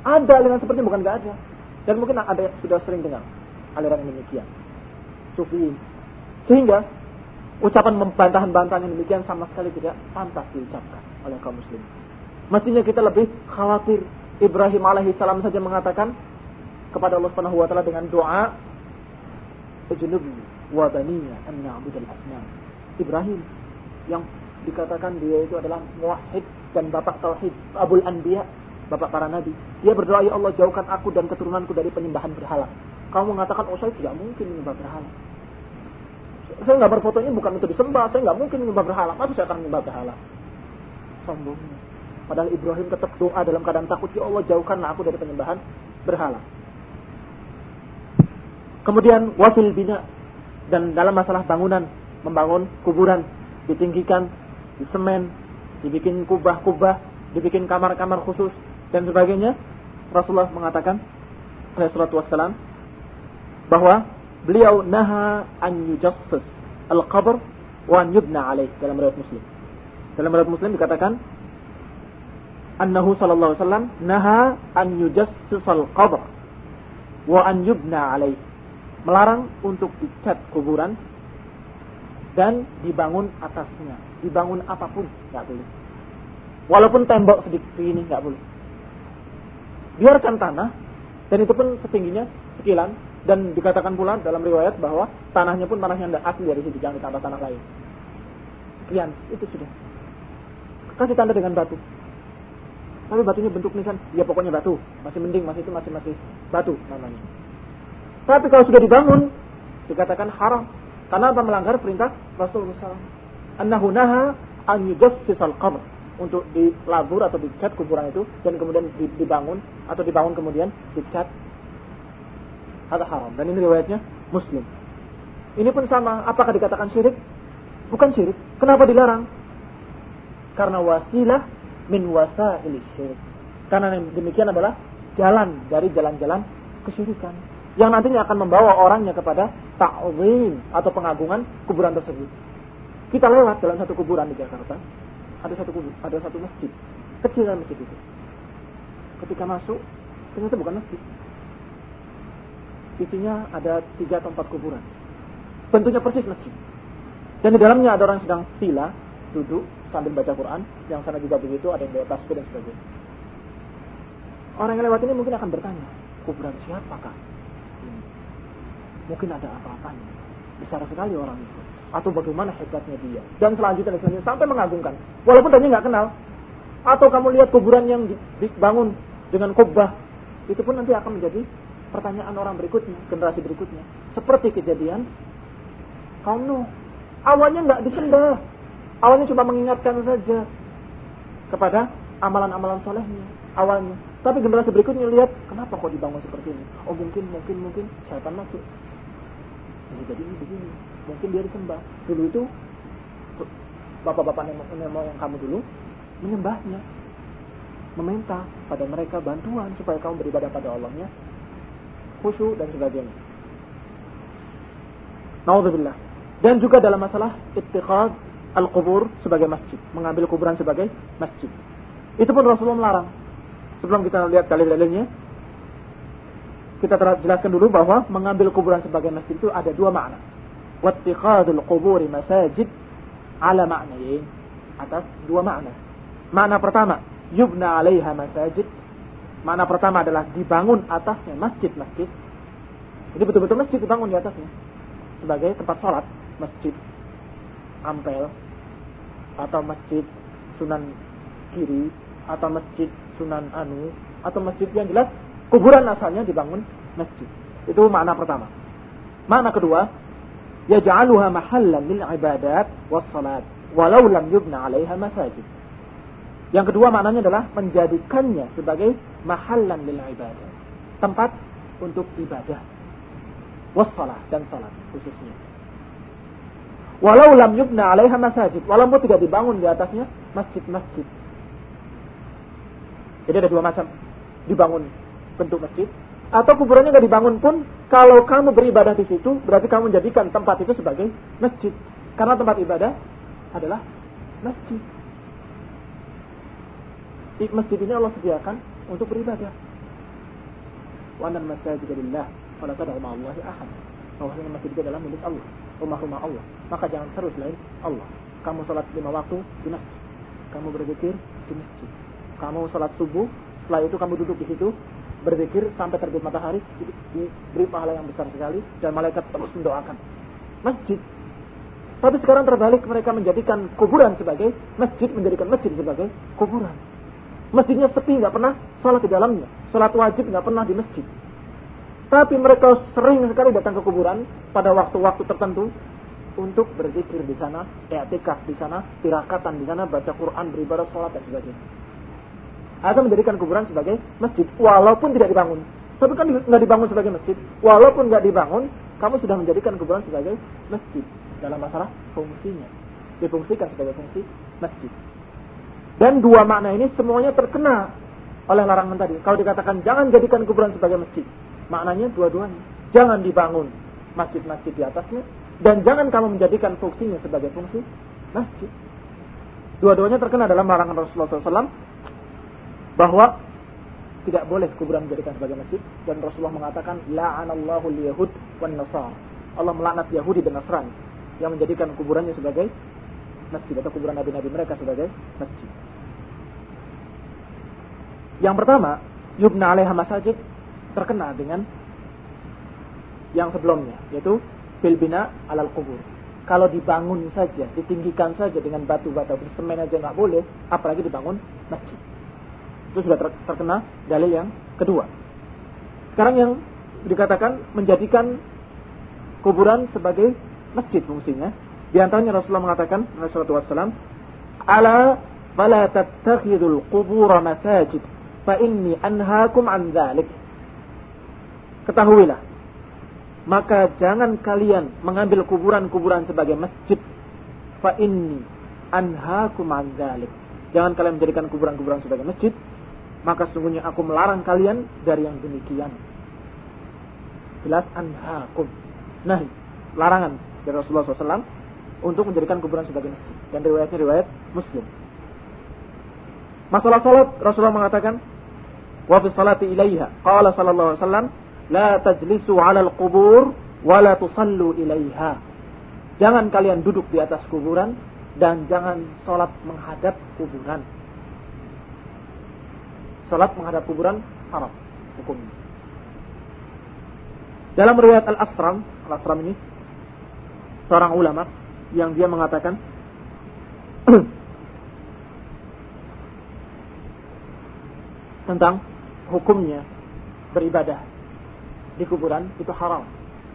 Ada aliran seperti bukan gak ada. Dan mungkin ada yang sudah sering dengar aliran yang demikian. Sufi. Sehingga ucapan membantahan-bantahan yang demikian sama sekali tidak pantas diucapkan oleh kaum muslim. Mestinya kita lebih khawatir. Ibrahim alaihissalam saja mengatakan, kepada Allah Subhanahu wa taala dengan doa wa baniya an na'budal asnam. Ibrahim yang dikatakan dia itu adalah muwahhid dan bapak tauhid, Abul Anbiya, bapak para nabi. Dia berdoa, "Ya Allah, jauhkan aku dan keturunanku dari penyembahan berhala." Kamu mengatakan, "Oh, saya tidak mungkin menyembah berhala." Saya nggak berfoto ini bukan untuk disembah, saya nggak mungkin menyembah berhala. Masa saya akan menyembah berhala? Sombongnya. Padahal Ibrahim tetap doa dalam keadaan takut, "Ya Allah, jauhkanlah aku dari penyembahan berhala." Kemudian wasil bina dan dalam masalah bangunan, membangun kuburan, ditinggikan, disemen, dibikin kubah-kubah, dibikin kamar-kamar khusus dan sebagainya. Rasulullah mengatakan alaihi wassalam bahwa beliau naha an yujassis al-qabr wa an yubna alaih dalam riwayat Muslim. Dalam riwayat Muslim dikatakan annahu sallallahu alaihi wasallam naha an yujassis al-qabr wa an yubna alaih melarang untuk dicat kuburan dan dibangun atasnya, dibangun apa pun nggak boleh. Walaupun tembok sedikit ini nggak boleh. Biarkan tanah dan itu pun setingginya sekilan dan dikatakan pula dalam riwayat bahwa tanahnya pun tanah yang asli dari situ jangan ditambah tanah lain. Sekian itu sudah. Kasih tanda dengan batu. Tapi batunya bentuk nisan, ya pokoknya batu, masih mending, masih itu masih masih batu namanya. Tapi kalau sudah dibangun, dikatakan haram. Karena apa? Melanggar perintah Rasulullah SAW. Annahu naha an yujassisal qabr. Untuk dilabur atau dicat kuburan itu. Dan kemudian dibangun. Atau dibangun kemudian dicat. Ada haram. Dan ini riwayatnya Muslim. Ini pun sama. Apakah dikatakan syirik? Bukan syirik. Kenapa dilarang? Karena wasilah min wasail syirik. Karena demikian adalah jalan dari jalan-jalan kesyirikan yang nantinya akan membawa orangnya kepada ta'zim atau pengagungan kuburan tersebut. Kita lewat dalam satu kuburan di Jakarta, ada satu kubur, ada satu masjid, kecil masjid itu. Ketika masuk, ternyata bukan masjid. Isinya ada tiga atau empat kuburan. Bentuknya persis masjid. Dan di dalamnya ada orang sedang sila, duduk sambil baca Quran, yang sana juga begitu, ada yang bawa tasbih dan sebagainya. Orang yang lewat ini mungkin akan bertanya, kuburan siapakah? mungkin ada apa-apanya. Besar sekali orang itu. Atau bagaimana hebatnya dia. Dan selanjutnya, selanjutnya sampai mengagungkan. Walaupun tadi nggak kenal. Atau kamu lihat kuburan yang dibangun dengan kubah. Itu pun nanti akan menjadi pertanyaan orang berikutnya, generasi berikutnya. Seperti kejadian kaum Nuh. Awalnya nggak disembah. Awalnya cuma mengingatkan saja kepada amalan-amalan solehnya. Awalnya. Tapi generasi berikutnya lihat, kenapa kok dibangun seperti ini? Oh mungkin, mungkin, mungkin syaitan masuk bisa jadi ini begini mungkin dia disembah dulu itu bapak-bapak nenek yang kamu dulu menyembahnya meminta pada mereka bantuan supaya kamu beribadah pada Allahnya khusyuk dan sebagainya Naudzubillah dan juga dalam masalah ittiqad al-qubur sebagai masjid mengambil kuburan sebagai masjid itu pun Rasulullah melarang sebelum kita lihat dalil-dalilnya kita telah jelaskan dulu bahwa mengambil kuburan sebagai masjid itu ada dua makna. Wattikhadul quburi masajid ala maknain. Atas dua makna. Makna pertama, yubna alaiha masajid. Makna pertama adalah dibangun atasnya masjid-masjid. Jadi betul-betul masjid dibangun di atasnya. Sebagai tempat sholat. Masjid Ampel. Atau masjid Sunan Kiri. atau masjid Sunan Anu atau masjid yang jelas kuburan asalnya dibangun masjid. Itu makna pertama. Makna kedua, yaj'aluha mahallan lil ibadat was salat walau lam yubna 'alaiha masajid. Yang kedua maknanya adalah menjadikannya sebagai mahallan lil ibadah. Tempat untuk ibadah. Wassalah dan salat khususnya. Walau lam yubna 'alaiha masajid, walaupun tidak dibangun di atasnya masjid-masjid. Jadi ada dua macam. Dibangun bentuk masjid atau kuburannya nggak dibangun pun kalau kamu beribadah di situ berarti kamu menjadikan tempat itu sebagai masjid. Karena tempat ibadah adalah masjid. Masjid ini Allah sediakan untuk beribadah. Wa masajid lillah fala tad'u ma'allahi ahad. Bahwasanya masjid itu adalah milik Allah rumah-rumah Allah maka jangan terus lain Allah. Kamu sholat lima waktu di masjid. Kamu berzikir di masjid. Kamu sholat subuh setelah itu kamu duduk di situ berzikir sampai terbit matahari diberi pahala yang besar sekali dan malaikat terus mendoakan. Masjid. Tapi sekarang terbalik mereka menjadikan kuburan sebagai masjid menjadikan masjid sebagai kuburan. Masjidnya sepi nggak pernah sholat di dalamnya. Sholat wajib nggak pernah di masjid tapi mereka sering sekali datang ke kuburan pada waktu-waktu tertentu untuk berzikir di sana, etikaf di sana, tirakatan di sana, baca Quran, beribadah, sholat dan sebagainya atau menjadikan kuburan sebagai masjid walaupun tidak dibangun. Tapi kan nggak dibangun sebagai masjid, walaupun nggak dibangun, kamu sudah menjadikan kuburan sebagai masjid dalam masalah fungsinya. Difungsikan sebagai fungsi masjid. Dan dua makna ini semuanya terkena oleh larangan tadi. Kalau dikatakan jangan jadikan kuburan sebagai masjid, maknanya dua-duanya. Jangan dibangun masjid-masjid di atasnya dan jangan kamu menjadikan fungsinya sebagai fungsi masjid. Dua-duanya terkena dalam larangan Rasulullah SAW bahwa tidak boleh kuburan dijadikan sebagai masjid dan Rasulullah mengatakan la'anallahu liyahud wan nasar. Allah melaknat Yahudi dan Nasrani yang menjadikan kuburannya sebagai masjid atau kuburan nabi-nabi mereka sebagai masjid. Yang pertama, yubna alaiha masajid terkena dengan yang sebelumnya yaitu bil bina alal kubur. Kalau dibangun saja, ditinggikan saja dengan batu-batu semen aja nggak boleh, apalagi dibangun masjid. Itu sudah terkena dalil yang kedua. Sekarang yang dikatakan menjadikan kuburan sebagai masjid fungsinya. Di antaranya Rasulullah mengatakan, Rasulullah SAW, Ala fala tattakhidul qubura masajid, fa inni anhaakum an dhalik. Ketahuilah, maka jangan kalian mengambil kuburan-kuburan sebagai masjid. Fa inni anhaakum. Jangan kalian menjadikan kuburan-kuburan sebagai masjid maka sungguhnya aku melarang kalian dari yang demikian. Jelas anhakum. Nah, larangan dari Rasulullah SAW untuk menjadikan kuburan sebagai masjid. Dan riwayatnya riwayat Muslim. Masalah salat Rasulullah mengatakan, "Wa fi salati ilaiha." Qala sallallahu alaihi wasallam, "La tajlisu 'alal qubur wa la tusallu ilaiha." Jangan kalian duduk di atas kuburan dan jangan salat menghadap kuburan. Salat menghadap kuburan haram hukumnya. Dalam riwayat Al-Asram, Al-Asram ini seorang ulama yang dia mengatakan tentang hukumnya beribadah di kuburan itu haram.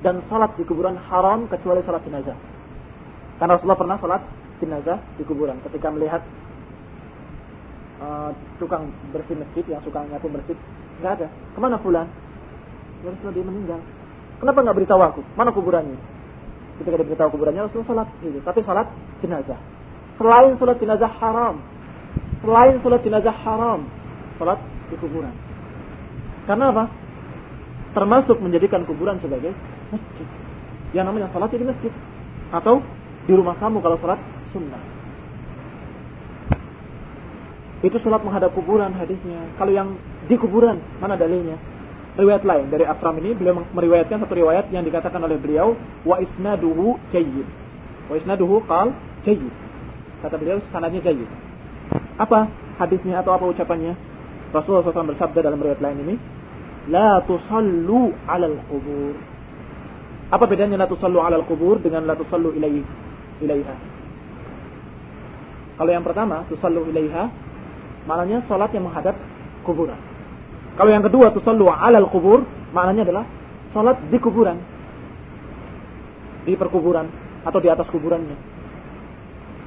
Dan salat di kuburan haram kecuali salat jenazah. Karena Rasulullah pernah salat jenazah di kuburan. Ketika melihat uh, tukang bersih masjid yang suka nyapu masjid nggak ada. Ke mana fulan? Ya Rasulullah dia meninggal. Kenapa nggak beritahu aku? Mana kuburannya? Ketika dia beritahu kuburannya Rasulullah sholat gitu. Tapi sholat jenazah. Selain sholat jenazah haram. Selain sholat jenazah haram. Sholat di kuburan. Karena apa termasuk menjadikan kuburan sebagai masjid yang namanya sholat di masjid atau di rumah kamu kalau sholat sunnah itu sholat menghadap kuburan hadisnya. Kalau yang di kuburan, mana dalilnya? Riwayat lain dari Asram ini beliau meriwayatkan satu riwayat yang dikatakan oleh beliau wa isnaduhu jayyid. Wa isnaduhu qal jayyid. Kata beliau sanadnya jayyid. Apa hadisnya atau apa ucapannya? Rasulullah SAW bersabda dalam riwayat lain ini, La tusallu alal kubur. Apa bedanya la tusallu alal kubur dengan la tusallu ilaiha? Kalau yang pertama, tusallu ilaiha, maknanya salat yang menghadap kuburan. Kalau yang kedua tusallu alal kubur, maknanya adalah salat di kuburan. Di perkuburan atau di atas kuburannya.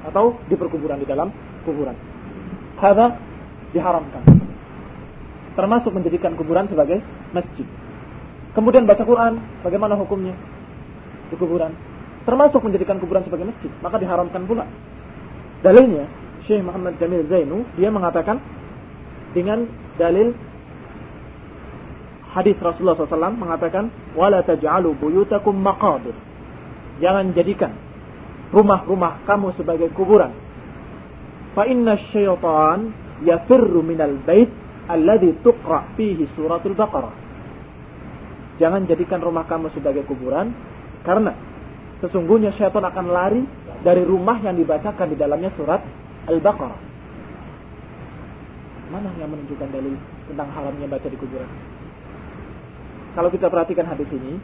Atau di perkuburan di dalam kuburan. Hada diharamkan. Termasuk menjadikan kuburan sebagai masjid. Kemudian baca Quran, bagaimana hukumnya? Di kuburan. Termasuk menjadikan kuburan sebagai masjid, maka diharamkan pula. Dalilnya, Syekh Muhammad Jamil Zainu, dia mengatakan dengan dalil hadis Rasulullah SAW mengatakan, "Wala taj'alu buyutakum maqabir." Jangan jadikan rumah-rumah kamu sebagai kuburan. Fa inna syaitan yafirru minal bait alladhi tuqra fihi suratul Baqarah. Jangan jadikan rumah kamu sebagai kuburan karena sesungguhnya syaitan akan lari dari rumah yang dibacakan di dalamnya surat Al-Baqarah. Mana yang menunjukkan dalil tentang haramnya baca di kuburan? Kalau kita perhatikan hadis ini,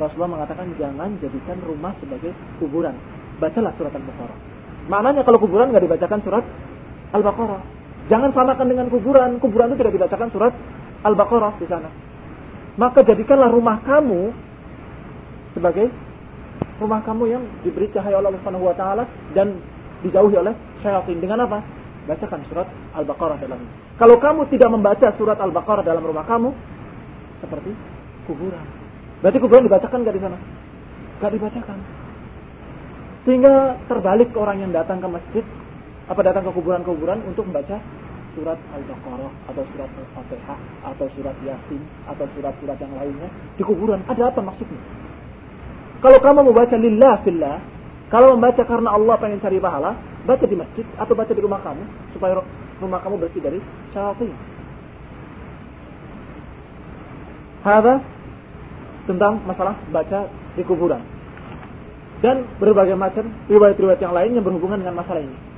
Rasulullah mengatakan jangan jadikan rumah sebagai kuburan. Bacalah surat Al-Baqarah. Maknanya kalau kuburan nggak dibacakan surat Al-Baqarah. Jangan samakan dengan kuburan. Kuburan itu tidak dibacakan surat Al-Baqarah di sana. Maka jadikanlah rumah kamu sebagai rumah kamu yang diberi cahaya oleh Allah Subhanahu wa taala dan dijauhi oleh syaitan. Dengan apa? Bacakan surat Al-Baqarah dalam Kalau kamu tidak membaca surat Al-Baqarah dalam rumah kamu seperti kuburan. Berarti kuburan dibacakan gak di sana? Gak dibacakan. Sehingga terbalik orang yang datang ke masjid apa datang ke kuburan-kuburan untuk membaca surat Al-Baqarah atau surat Al-Fatihah atau surat Yasin atau surat-surat yang lainnya di kuburan. Ada apa maksudnya? Kalau kamu membaca lillah fillah, kalau membaca karena Allah pengen cari pahala, baca di masjid atau baca di rumah kamu supaya rumah kamu bersih dari syaitan. Hada tentang masalah baca di kuburan. Dan berbagai macam riwayat-riwayat yang lain yang berhubungan dengan masalah ini.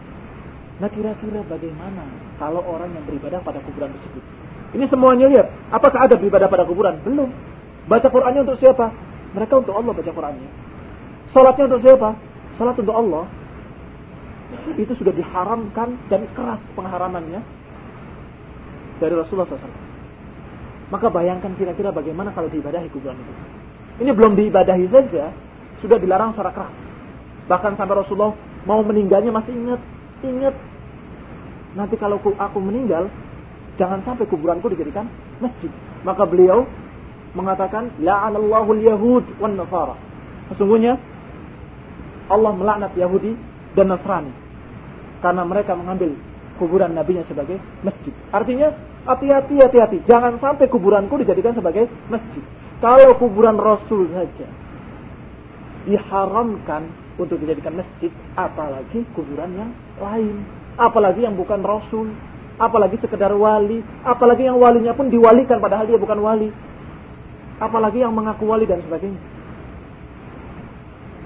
Nah kira-kira bagaimana kalau orang yang beribadah pada kuburan tersebut? Ini semuanya lihat. Apakah ada beribadah pada kuburan? Belum. Baca Qurannya untuk siapa? Mereka untuk Allah baca Qurannya. Salatnya untuk siapa? Salat untuk Allah. Itu sudah diharamkan dan keras pengharamannya dari Rasulullah SAW. Maka bayangkan kira-kira bagaimana kalau diibadahi kuburan itu. Ini belum diibadahi saja, sudah dilarang secara keras. Bahkan sampai Rasulullah mau meninggalnya masih ingat, ingat. Nanti kalau aku meninggal, jangan sampai kuburanku dijadikan masjid. Maka beliau mengatakan la'anallahu al-yahud wan nasara. Sesungguhnya Allah melaknat Yahudi dan Nasrani karena mereka mengambil kuburan nabinya sebagai masjid. Artinya hati-hati hati-hati jangan sampai kuburanku dijadikan sebagai masjid. Kalau kuburan Rasul saja diharamkan untuk dijadikan masjid, apalagi kuburan yang lain, apalagi yang bukan Rasul, apalagi sekedar wali, apalagi yang walinya pun diwalikan padahal dia bukan wali apalagi yang mengaku wali dan sebagainya.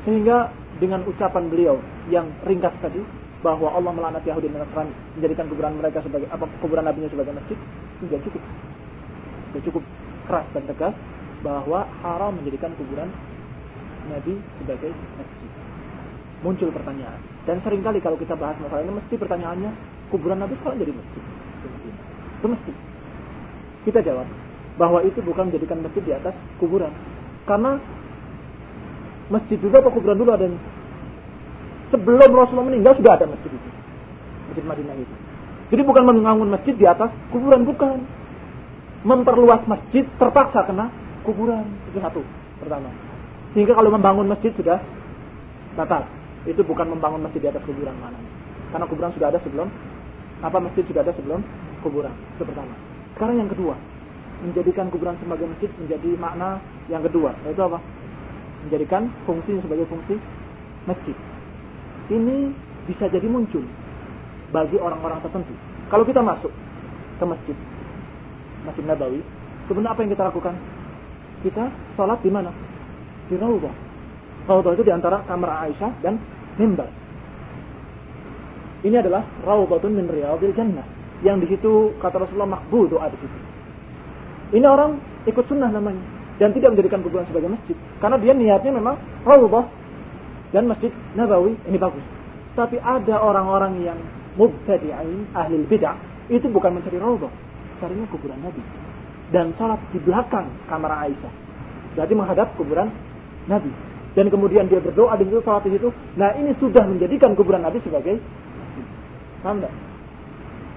Sehingga dengan ucapan beliau yang ringkas tadi bahwa Allah melaknat Yahudi dan Nasrani menjadikan kuburan mereka sebagai apa kuburan nabinya sebagai masjid sudah cukup. Sudah cukup keras dan tegas bahwa haram menjadikan kuburan nabi sebagai masjid. Muncul pertanyaan dan sering kali kalau kita bahas masalah ini mesti pertanyaannya kuburan nabi sekarang jadi masjid. Itu mesti. Kita jawab, bahwa itu bukan menjadikan masjid di atas kuburan. Karena masjid juga atau kuburan dulu adanya. Sebelum Rasulullah meninggal sudah ada masjid itu. Masjid Madinah itu. Jadi bukan membangun masjid di atas kuburan, bukan. Memperluas masjid terpaksa kena kuburan. Itu satu, pertama. Sehingga kalau membangun masjid sudah batal. Itu bukan membangun masjid di atas kuburan mana. Karena kuburan sudah ada sebelum apa masjid sudah ada sebelum kuburan. Itu pertama. Sekarang yang kedua, menjadikan kuburan sebagai masjid menjadi makna yang kedua. Yaitu apa? Menjadikan fungsi sebagai fungsi masjid. Ini bisa jadi muncul bagi orang-orang tertentu. Kalau kita masuk ke masjid masjid Nabawi sebenarnya apa yang kita lakukan? Kita sholat di mana? Di Raudhah. Raudhah itu di antara kamar Aisyah dan mimbar ini adalah Raudhatun min Riyadil Jannah yang di situ kata Rasulullah makbul doa di situ ini orang ikut sunnah namanya. Dan tidak menjadikan kuburan sebagai masjid. Karena dia niatnya memang Raudhah dan Masjid Nabawi ini bagus. Tapi ada orang-orang yang mubtadi'in, ahli bid'ah, itu bukan mencari Raudhah, carinya kuburan Nabi. Dan sholat di belakang kamar Aisyah. Berarti menghadap kuburan Nabi. Dan kemudian dia berdoa di situ, sholat di situ. Nah ini sudah menjadikan kuburan Nabi sebagai Paham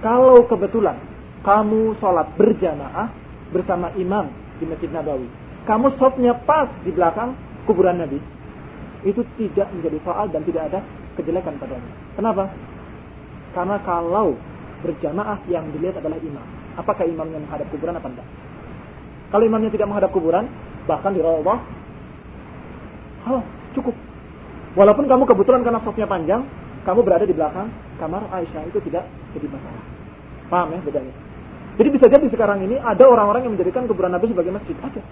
Kalau kebetulan kamu sholat berjamaah bersama imam di Masjid Nabawi. Kamu sholatnya pas di belakang kuburan Nabi. Itu tidak menjadi soal dan tidak ada kejelekan padanya. Kenapa? Karena kalau berjamaah yang dilihat adalah imam. Apakah imamnya menghadap kuburan apa enggak? Kalau imamnya tidak menghadap kuburan, bahkan di Rasulullah, hal cukup. Walaupun kamu kebetulan karena sofnya panjang, kamu berada di belakang kamar Aisyah itu tidak jadi masalah. Paham ya bedanya? Jadi bisa jadi sekarang ini ada orang-orang yang menjadikan kuburan Nabi sebagai masjid. Ada.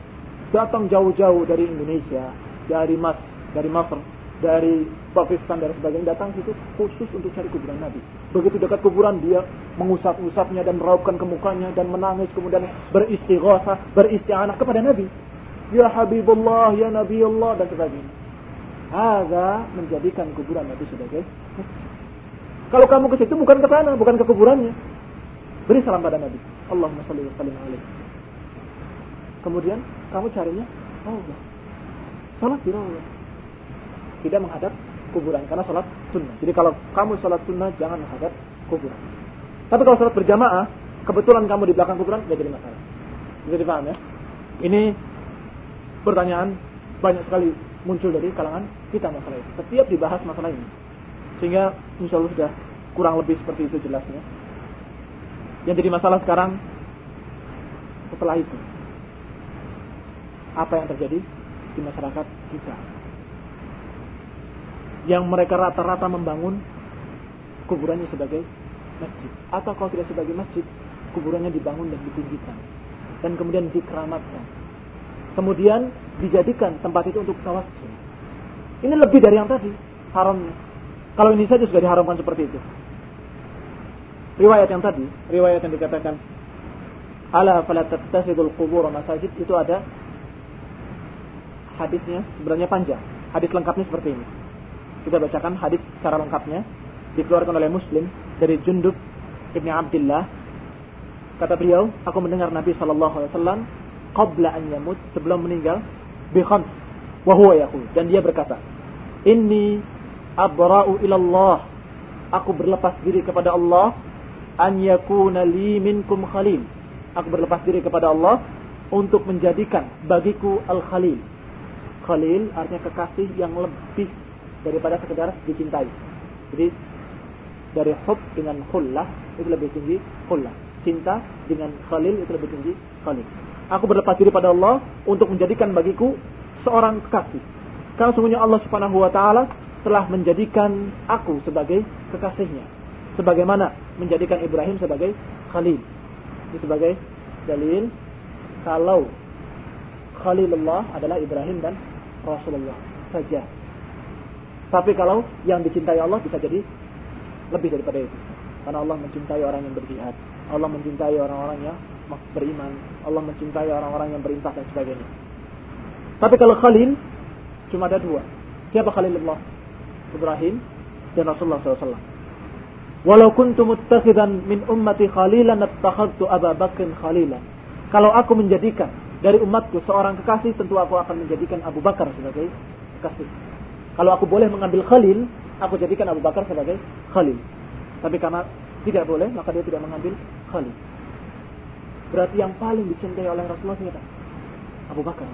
Datang jauh-jauh dari Indonesia, dari Mas, dari Masr, dari Pakistan dan sebagainya datang situ khusus untuk cari kuburan Nabi. Begitu dekat kuburan dia mengusap-usapnya dan meraupkan ke mukanya dan menangis kemudian beristighatsah, beristianah kepada Nabi. Ya Habibullah, ya Nabi Allah dan sebagainya. Ada menjadikan kuburan Nabi sebagai Kalau kamu ke situ bukan ke sana, bukan ke kuburannya. Beri salam pada Nabi. Allahumma salli wa sallim alaihi. Kemudian kamu carinya Allah. Salat di Allah tidak menghadap kuburan karena sholat sunnah. Jadi kalau kamu sholat sunnah jangan menghadap kuburan. Tapi kalau sholat berjamaah, kebetulan kamu di belakang kuburan tidak jadi masalah. Bisa dipaham ya? Ini pertanyaan banyak sekali muncul dari kalangan kita masalah ini. Setiap dibahas masalah ini. Sehingga insya Allah sudah kurang lebih seperti itu jelasnya. Yang jadi masalah sekarang setelah itu. Apa yang terjadi di masyarakat kita yang mereka rata-rata membangun kuburannya sebagai masjid atau kalau tidak sebagai masjid kuburannya dibangun dan ditinggikan dan kemudian dikeramatkan kemudian dijadikan tempat itu untuk tawassul ini lebih dari yang tadi haramnya. Kalau ini saja sudah diharamkan seperti itu. Riwayat yang tadi riwayat yang dikatakan ala fala tattakhidul qubur masajid itu ada hadisnya sebenarnya panjang. Hadis lengkapnya seperti ini. Kita bacakan hadis secara lengkapnya. Dikeluarkan oleh Muslim dari Jundub Ibni Abdullah. Kata beliau, aku mendengar Nabi Shallallahu Alaihi Wasallam qabla an yamut sebelum meninggal bi khams wa huwa yaqul dan dia berkata, "Inni abra'u ilallah." Aku berlepas diri kepada Allah an yakuna li minkum khalil. Aku berlepas diri kepada Allah untuk menjadikan bagiku al-khalil. Khalil artinya kekasih yang lebih daripada sekedar dicintai. Jadi dari hub dengan khullah itu lebih tinggi khullah. Cinta dengan khalil itu lebih tinggi khalil. Aku berlepas diri pada Allah untuk menjadikan bagiku seorang kekasih. Karena sungguhnya Allah Subhanahu wa taala telah menjadikan aku sebagai kekasihnya. Sebagaimana menjadikan Ibrahim sebagai khalil. Ini sebagai dalil kalau Khalilullah adalah Ibrahim dan Rasulullah saja. Tapi kalau yang dicintai Allah bisa jadi lebih daripada itu. Karena Allah mencintai orang yang berjihad. Allah mencintai orang-orang yang beriman. Allah mencintai orang-orang yang berinfak dan sebagainya. Tapi kalau Khalil, cuma ada dua. Siapa Khalilullah? Ibrahim dan Rasulullah SAW. Walau kuntu muttakhidan min ummati khalilan attakhadtu Abu Bakr khalilan. Kalau aku menjadikan dari umatku seorang kekasih, tentu aku akan menjadikan Abu Bakar sebagai kekasih. Kalau aku boleh mengambil Khalil, aku jadikan Abu Bakar sebagai Khalil. Tapi karena tidak boleh, maka dia tidak mengambil Khalil. Berarti yang paling dicintai oleh Rasulullah siapa? Abu Bakar.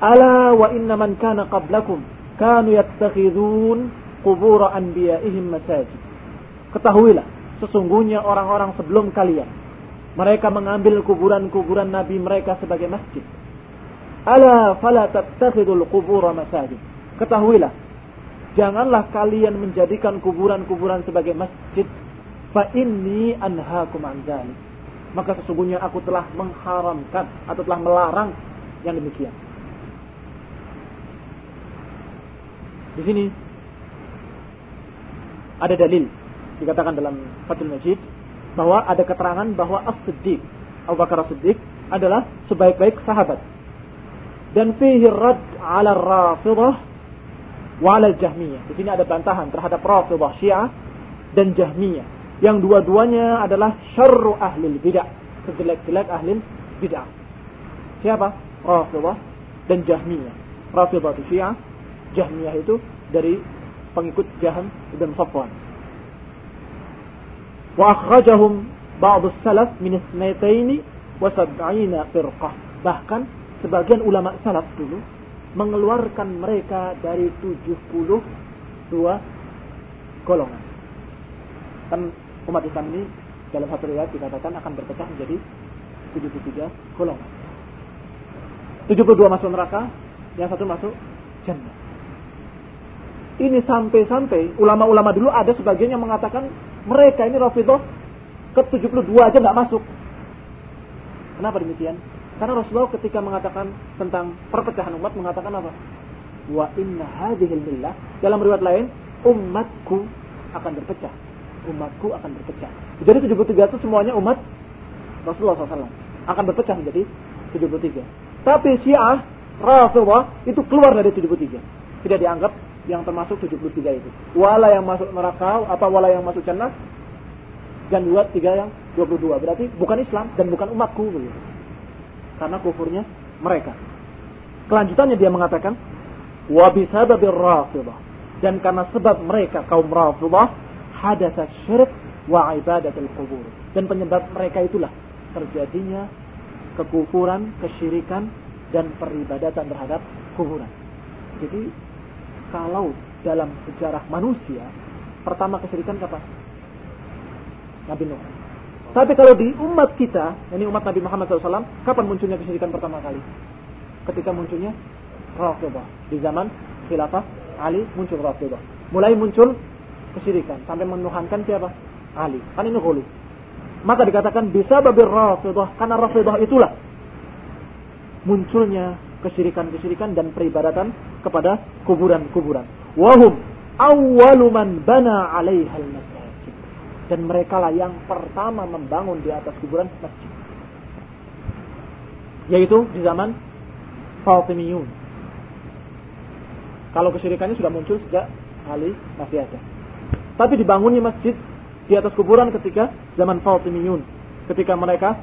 Ala wa inna man kana qablakum kanu yattakhidun qubur anbiya'ihim masajid. Ketahuilah, sesungguhnya orang-orang sebelum kalian mereka mengambil kuburan-kuburan nabi mereka sebagai masjid. Ala fala tattakhidul qubur masajid. Ketahuilah, janganlah kalian menjadikan kuburan-kuburan sebagai masjid. Fa inni anhaakum an. Maka sesungguhnya aku telah mengharamkan atau telah melarang yang demikian. Di sini ada dalil dikatakan dalam Fathul Majid bahwa ada keterangan bahwa As-Siddiq Abu Bakar As-Siddiq adalah sebaik-baik sahabat dan fihi rad ala rafidah wa ala jahmiyah. Di sini ada bantahan terhadap rafidah syiah dan jahmiyah. Yang dua-duanya adalah syarru ahli bidah, sejelek-jelek ahli bidah. Siapa? Rafidah dan Jahmiyah. Rafidah itu Syiah, Jahmiyah itu dari pengikut Jahan ibn Safwan. Wa akhrajahum ba'd salaf min isnataini wa sab'ina firqah. Bahkan sebagian ulama salaf dulu mengeluarkan mereka dari 72 golongan. Kan umat Islam ini dalam satu riwayat dikatakan akan berpecah menjadi 73 golongan. 72 masuk neraka, yang satu masuk jannah. Ini sampai-sampai ulama-ulama dulu ada sebagian yang mengatakan mereka ini Rafidah ke 72 aja nggak masuk. Kenapa demikian? Karena Rasulullah ketika mengatakan tentang perpecahan umat mengatakan apa? Wa inna hadhil dalam riwayat lain umatku akan berpecah umatku akan berpecah. Jadi 73 itu semuanya umat Rasulullah SAW akan berpecah menjadi 73. Tapi Syiah, Rasulullah itu keluar dari 73. Tidak dianggap yang termasuk 73 itu. Wala yang masuk neraka, apa wala yang masuk jannah, dan dua tiga yang 22. Berarti bukan Islam dan bukan umatku begitu. Karena kufurnya mereka. Kelanjutannya dia mengatakan, bisababir rafidah. Dan karena sebab mereka kaum rafidah hadatsa syirik wa ibadatul kubur. Dan penyebab mereka itulah terjadinya kekufuran, kesyirikan dan peribadatan terhadap kuburan. Jadi kalau dalam sejarah manusia pertama kesyirikan kapan? Nabi Nuh. Tapi kalau di umat kita, ini umat Nabi Muhammad SAW, kapan munculnya kesyirikan pertama kali? Ketika munculnya Rafidah. Di zaman khilafah Ali muncul Rafidah. Mulai muncul kesyirikan sampai menuhankan siapa? Ali. Kan ini hulu. Maka dikatakan bisa babir rafidah karena rafidah itulah munculnya kesyirikan-kesyirikan dan peribadatan kepada kuburan-kuburan. Wahum awwalu man bana 'alaiha masjid Dan mereka lah yang pertama membangun di atas kuburan masjid. Yaitu di zaman Fatimiyun. Kalau kesyirikannya sudah muncul sejak Ali masih ada. Tapi dibangunnya masjid di atas kuburan ketika zaman Fatimiyun. Ketika mereka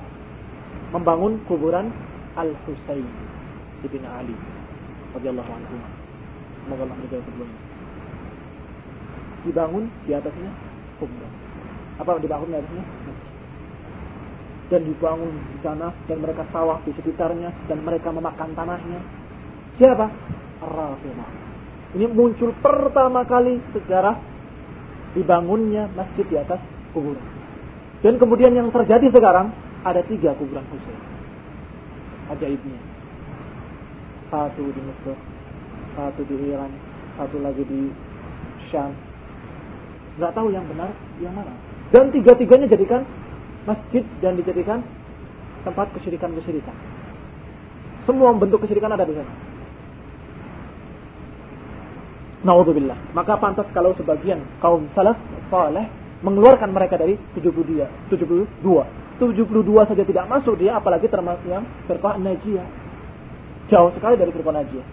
membangun kuburan Al-Husayn ibn Ali radhiyallahu anhu. Semoga Allah menjaga keduanya. Dibangun di atasnya kuburan. Apa dibangun di atasnya? Dan dibangun di sana dan mereka sawah di sekitarnya dan mereka memakan tanahnya. Siapa? Rafidah. Ini muncul pertama kali sejarah dibangunnya masjid di atas kuburan. Dan kemudian yang terjadi sekarang ada tiga kuburan Husain. Ajaibnya. Satu di Mesir, satu di Iran, satu lagi di Syam. Gak tahu yang benar yang mana. Dan tiga-tiganya jadikan masjid dan dijadikan tempat kesyirikan-kesyirikan. Semua bentuk kesyirikan ada di sana. Naudzubillah. Maka pantas kalau sebagian kaum salaf saleh mengeluarkan mereka dari 72. 72. 72 saja tidak masuk dia apalagi termasuk yang firqah najiyah. Jauh sekali dari firqah najiyah.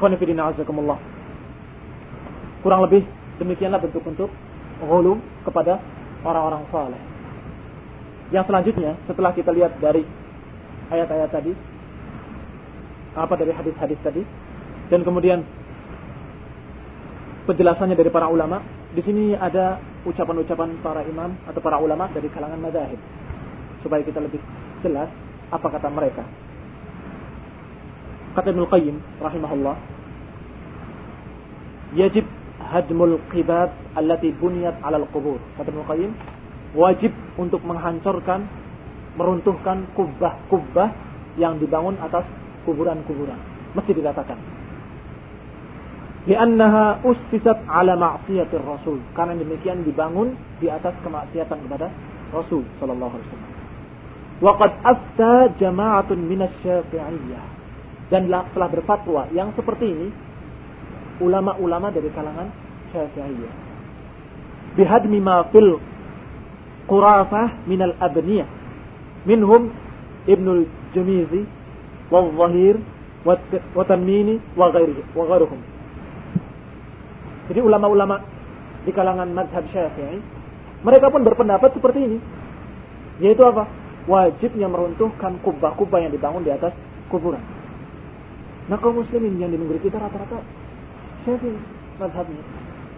Ikhwan fillah. Kurang lebih demikianlah bentuk-bentuk ghulu kepada orang-orang saleh. Yang selanjutnya setelah kita lihat dari ayat-ayat tadi apa dari hadis-hadis tadi dan kemudian penjelasannya dari para ulama di sini ada ucapan-ucapan para imam atau para ulama dari kalangan mazhab supaya kita lebih jelas apa kata mereka. Kata Ibnu Qayyim rahimahullah yajib hadmul qibab allati buniyat 'ala al-qubur kata Ibnu Qayyim wajib untuk menghancurkan, meruntuhkan kubah-kubah yang dibangun atas kuburan-kuburan. Mesti dikatakan. Liannaha ustisat ala ma'siyatir Rasul. Karena demikian dibangun di atas kemaksiatan kepada Rasul sallallahu alaihi wasallam. Waqad afta jama'atun minasy-Syafi'iyah. Dan telah berfatwa yang seperti ini ulama-ulama dari kalangan Syafi'iyah. Bihadmi ma fil qurafah min al-abniyah minhum Ibnul Jumizi wal Zahir wa tanmini wa ghairuhum. Jadi ulama-ulama di kalangan madhab syafi'i, mereka pun berpendapat seperti ini. Yaitu apa? Wajibnya meruntuhkan kubah-kubah yang dibangun di atas kuburan. Nah kaum muslimin yang di negeri kita rata-rata syafi'i madhabnya.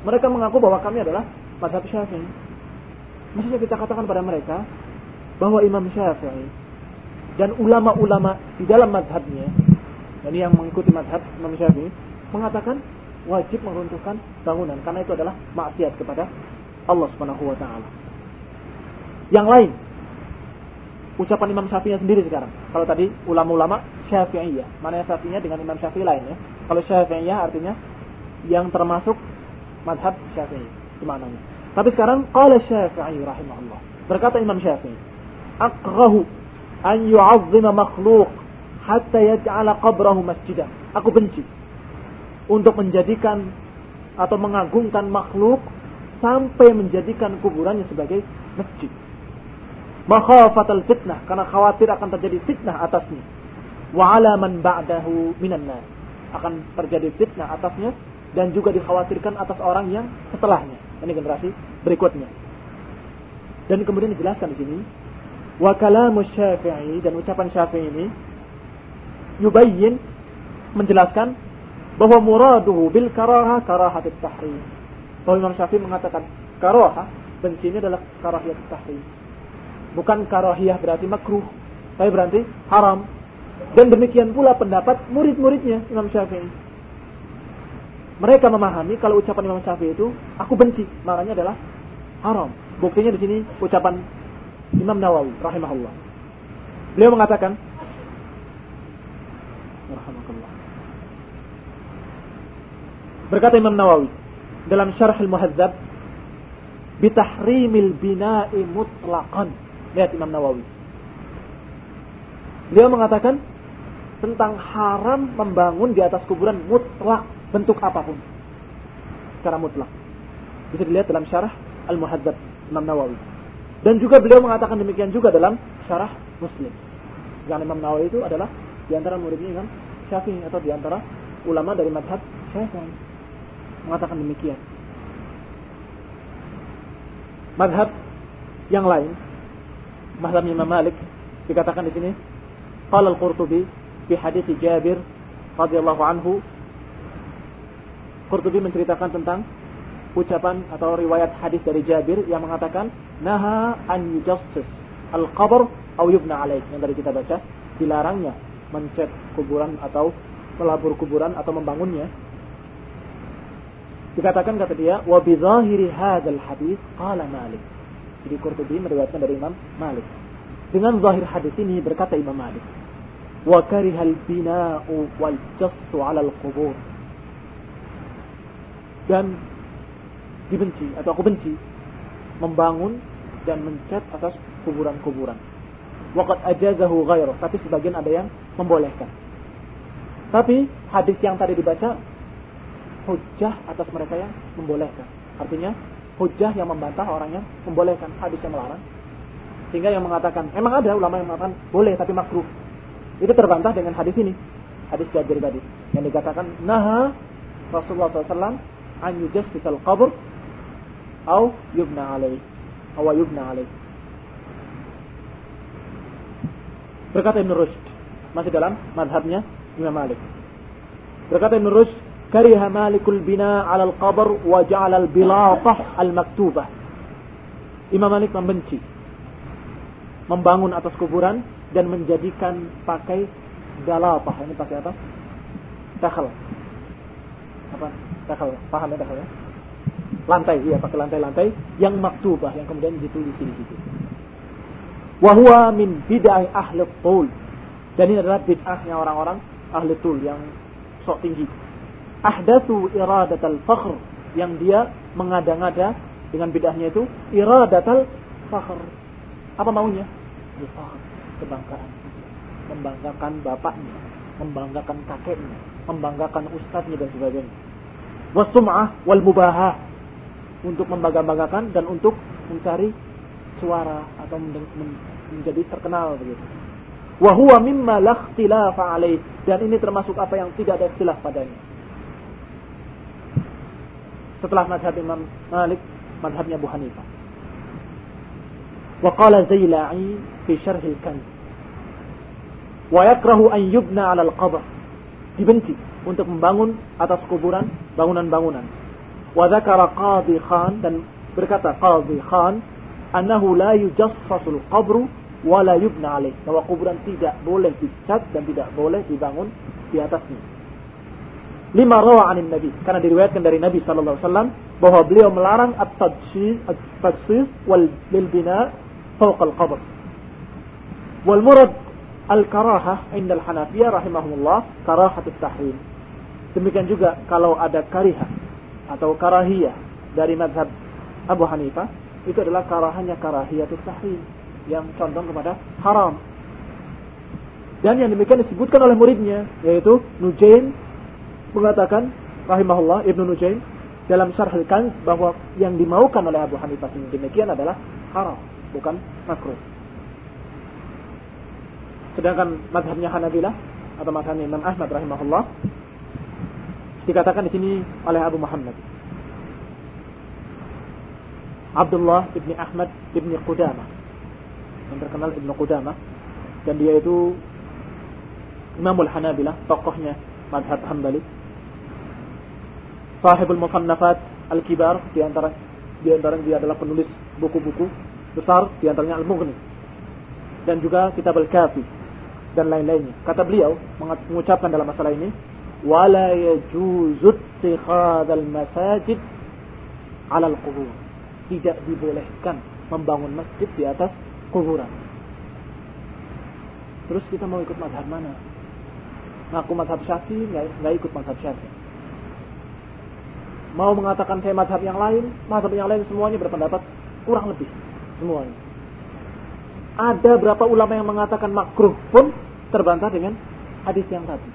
Mereka mengaku bahwa kami adalah madhab syafi'i. Maksudnya kita katakan pada mereka bahwa Imam Syafi'i dan ulama-ulama di dalam madhabnya, dan yang mengikuti madhab Imam Syafi'i, mengatakan wajib meruntuhkan bangunan karena itu adalah maksiat kepada Allah Subhanahu wa taala. Yang lain ucapan Imam Syafi'i sendiri sekarang. Kalau tadi ulama-ulama Syafi'iyah, mana yang Syafi'iyah dengan Imam Syafi'i lain ya. Kalau Syafi'iyah artinya yang termasuk madhab Syafi'i itu maknanya. Tapi sekarang qala Syafi'i rahimahullah. Berkata Imam Syafi'i, "Akrahu an yu'azzima makhluq hatta yaj'ala qabrahu masjidan." Aku benci untuk menjadikan atau mengagungkan makhluk sampai menjadikan kuburannya sebagai masjid. Makhafatal fitnah karena khawatir akan terjadi fitnah atasnya. Wa ala man ba'dahu minan nas. Akan terjadi fitnah atasnya dan juga dikhawatirkan atas orang yang setelahnya. Ini generasi berikutnya. Dan kemudian dijelaskan di sini wa kalamu Syafi'i dan ucapan Syafi'i ini yubayyin menjelaskan bahwa muraduhu bil karaha karahat tahrim. Bahwa Imam Syafi'i mengatakan karaha benci ini adalah karahiyat tahrim. Bukan karahiyah berarti makruh, tapi berarti haram. Dan demikian pula pendapat murid-muridnya Imam Syafi'i. Mereka memahami kalau ucapan Imam Syafi'i itu aku benci, maknanya adalah haram. Buktinya di sini ucapan Imam Nawawi rahimahullah. Beliau mengatakan Berkata Imam Nawawi dalam Syarah Al-Muhadzab bitahrimil bina'i mutlaqan. Lihat Imam Nawawi. Beliau mengatakan tentang haram membangun di atas kuburan mutlak bentuk apa pun. Secara mutlak. Bisa dilihat dalam Syarah Al-Muhadzab Imam Nawawi. Dan juga beliau mengatakan demikian juga dalam Syarah Muslim. Yang Imam Nawawi itu adalah di antara muridnya Imam Syafi'i atau di antara ulama dari madhab Syafi'i mengatakan demikian. Madhab yang lain, madhab Imam Malik dikatakan di sini, qala al-Qurtubi fi hadis Jabir radhiyallahu anhu Qurtubi menceritakan tentang ucapan atau riwayat hadis dari Jabir yang mengatakan naha an yujassis al-qabr atau yubna alaih yang tadi kita baca dilarangnya mencet kuburan atau melabur kuburan atau membangunnya Dikatakan kata dia, wa bidhahiri hadzal hadis qala Malik. Jadi Qurtubi meriwayatkan dari Imam Malik. Dengan zahir hadis ini berkata Imam Malik, wa karihal bina'u wal jassu 'ala al-qubur. Dan dibenci atau aku benci membangun dan mencat atas kuburan-kuburan. Waqad ajazahu ghairu, tapi sebagian ada yang membolehkan. Tapi hadis yang tadi dibaca hujah atas mereka yang membolehkan. Artinya hujah yang membantah orang yang membolehkan hadis yang melarang. Sehingga yang mengatakan, emang ada ulama yang mengatakan boleh tapi makruh. Itu terbantah dengan hadis ini. Hadis Jabir tadi. Yang dikatakan, Naha Rasulullah SAW an yujassisal qabr au yubna alaih. Awa yubna alaih. Berkata Ibn Rushd. Masih dalam madhabnya Imam Malik. Berkata Ibn Rushd, kariha malikul bina alal qabr wa ja'ala al bilatah al maktubah. Imam Malik membenci membangun atas kuburan dan menjadikan pakai dalatah. Ini pakai apa? Takhal. Apa? Takhal. Paham ya takhal ya? Lantai, iya pakai lantai-lantai yang maktubah yang kemudian ditulis di situ. Wahwa min bid'ah ahli tul. Dan ini adalah bid'ahnya orang-orang ahli tul yang sok tinggi ahdatsu iradatal fakhr yang dia mengada-ngada dengan bidahnya itu iradatal fakhr. Apa maunya? Fakhr, kebanggaan. Membanggakan bapaknya, membanggakan kakeknya, membanggakan ustadznya dan sebagainya. Wasum'ah wal mubahah untuk membanggakan dan untuk mencari suara atau menjadi terkenal begitu. Wa huwa mimma la ikhtilafa. Dan ini termasuk apa yang tidak ada ikhtilaf padanya. Setelah madhab Imam Malik, madhabnya Abu Hanifah. Wa qala Zaila'i fi syarh al-Kanz. Wa yakrahu an yubna 'ala al-qabr. Dibenci untuk membangun atas kuburan bangunan-bangunan. Wa dzakara Qadhi Khan dan berkata Qadhi Khan annahu la yujassasul qabru wa la yubna alaih. Bahwa kuburan tidak boleh dicat dan tidak boleh dibangun di atasnya. Lima rawa anin Nabi. Karena diriwayatkan dari Nabi sallallahu alaihi wasallam bahwa beliau melarang at-tadsis at-tadsis wal lil bina fawq al-qabr. Wal murad al-karahah inda al-Hanafiyah rahimahumullah karahatut tahrim. Demikian juga kalau ada karihah atau karahiyah dari madhab Abu Hanifah itu adalah karahannya karahiyatul tahrim yang condong kepada haram. Dan yang demikian disebutkan oleh muridnya yaitu Nujain mengatakan rahimahullah Ibnu Nujain dalam Syarh al bahwa yang dimaukan oleh Abu Hanifah ini demikian adalah haram, bukan makruh. Sedangkan madhabnya Hanabilah atau madhabnya Imam Ahmad rahimahullah dikatakan di sini oleh Abu Muhammad. Abdullah ibni Ahmad ibni Qudamah. Yang terkenal ibnu Qudamah. Dan dia itu Imamul Hanabilah tokohnya madhab Hambali. Sahibul musannafat al-kibar di antara di antara dia adalah penulis buku-buku besar di antaranya Al-Mughni. Dan juga kitab Al-Kafi dan lain-lainnya. Kata beliau mengucapkan dalam masalah ini, "Wala yajuzu ittikhadzal masajid 'ala al-qubur." tidak dibolehkan membangun masjid di atas kuburan. Terus kita mau ikut madhab mana? Ngaku madhab syafi, nggak ikut madhab syafi. Mau mengatakan saya madhab yang lain, madhab yang lain semuanya berpendapat kurang lebih semuanya. Ada berapa ulama yang mengatakan makruh pun terbantah dengan hadis yang tadi.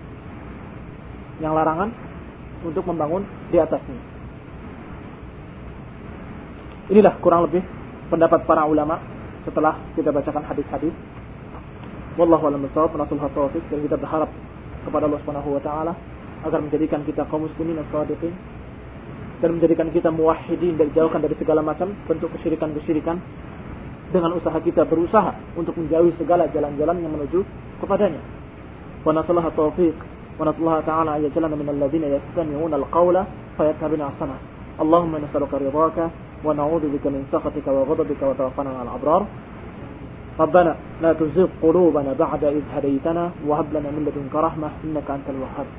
Yang larangan untuk membangun di atasnya. Inilah kurang lebih pendapat para ulama setelah kita bacakan hadis-hadis. Wallahu a'lam bishawab, nasul taufiq dan kita berharap kepada Allah Subhanahu wa taala agar menjadikan kita kaum muslimin as-sadiqin dan menjadikan kita muwahhidin dan jauhkan dari segala macam bentuk kesyirikan-kesyirikan dengan usaha kita berusaha untuk menjauhi segala jalan-jalan yang menuju kepadanya. Wa nasallahu taufiq wa nasallahu ta'ala ayyajalana minal ladzina yastami'una al-qawla fayattabi'una ahsana. Allahumma nas'aluka ridhaka ونعوذ بك من سخطك وغضبك وتوفنا على الأبرار ربنا لا تزغ قلوبنا بعد إذ هديتنا وهب لنا من لدنك رحمة إنك أنت الوهاب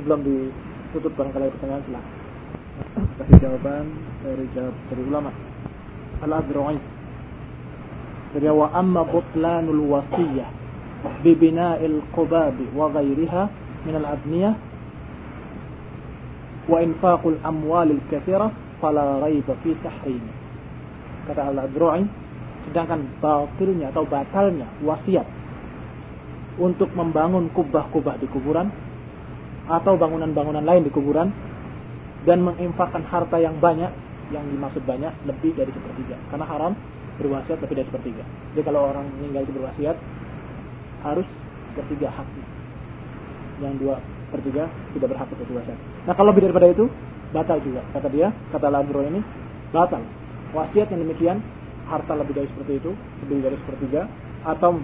sebelum ditutup barangkali pertanyaan silahkan kasih jawaban dari jawab dari ulama al-adru'i dari wa amma butlanul wasiyah bi bina'il qubab wa ghairiha min al-abniyah wa infaqul amwalil kathira fala raiba fi tahrim. Kata Al-Adru'i, sedangkan batilnya atau batalnya wasiat untuk membangun kubah-kubah di kuburan atau bangunan-bangunan lain di kuburan dan menginfakkan harta yang banyak yang dimaksud banyak lebih dari sepertiga. Karena haram berwasiat lebih dari sepertiga. Jadi kalau orang meninggal itu berwasiat harus sepertiga haknya. Yang dua per tiga tidak berhak untuk wasiat. Nah kalau lebih daripada itu batal juga. Kata dia kata Ladro ini batal. Wasiat yang demikian harta lebih dari seperti itu lebih dari sepertiga. Atau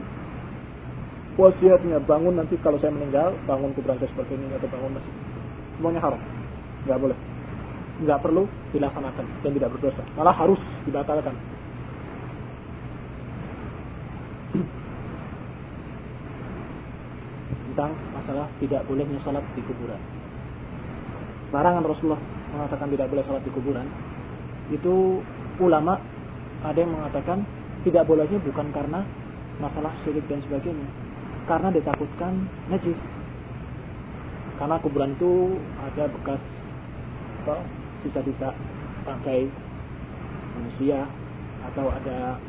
wasiatnya bangun nanti kalau saya meninggal bangun kuburan seperti ini atau bangun masjid. Semuanya haram nggak boleh nggak perlu dilaksanakan dan tidak berdosa malah harus dibatalkan tentang masalah tidak bolehnya sholat di kuburan. Larangan Rasulullah mengatakan tidak boleh sholat di kuburan. Itu ulama ada yang mengatakan tidak bolehnya bukan karena masalah syirik dan sebagainya. Karena ditakutkan najis. Karena kuburan itu ada bekas sisa-sisa bangkai manusia atau ada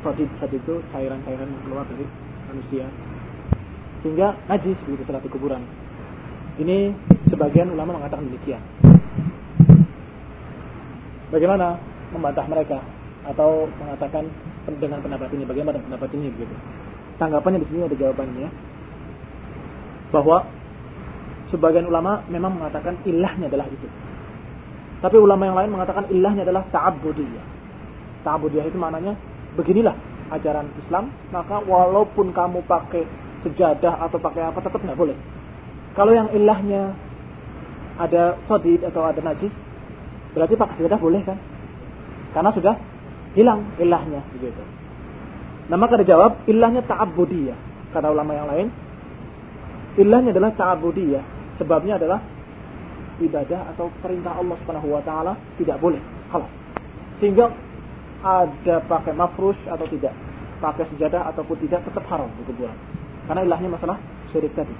sodid saat itu cairan-cairan yang keluar dari manusia sehingga najis begitu salat di kuburan. Ini sebagian ulama mengatakan demikian. Bagaimana membantah mereka atau mengatakan dengan pendapat ini? Bagaimana pendapat ini gitu? Tanggapannya di sini ada jawabannya bahwa sebagian ulama memang mengatakan ilahnya adalah itu. Tapi ulama yang lain mengatakan ilahnya adalah ta'abbudiyah. Ta'abbudiyah itu maknanya beginilah ajaran Islam, maka walaupun kamu pakai sejadah atau pakai apa tetap nggak boleh. Kalau yang ilahnya ada sodid atau ada najis, berarti pakai sejadah boleh kan? Karena sudah hilang ilahnya begitu. Nah maka dijawab ilahnya ta'abbudiyah. Kata ulama yang lain, ilahnya adalah ta'abbudiyah. Sebabnya adalah ibadah atau perintah Allah Subhanahu wa taala tidak boleh. Halas. Sehingga ada pakai mafrush atau tidak, pakai sejadah ataupun tidak tetap haram di kuburan. Karena ilahnya masalah syirik tadi.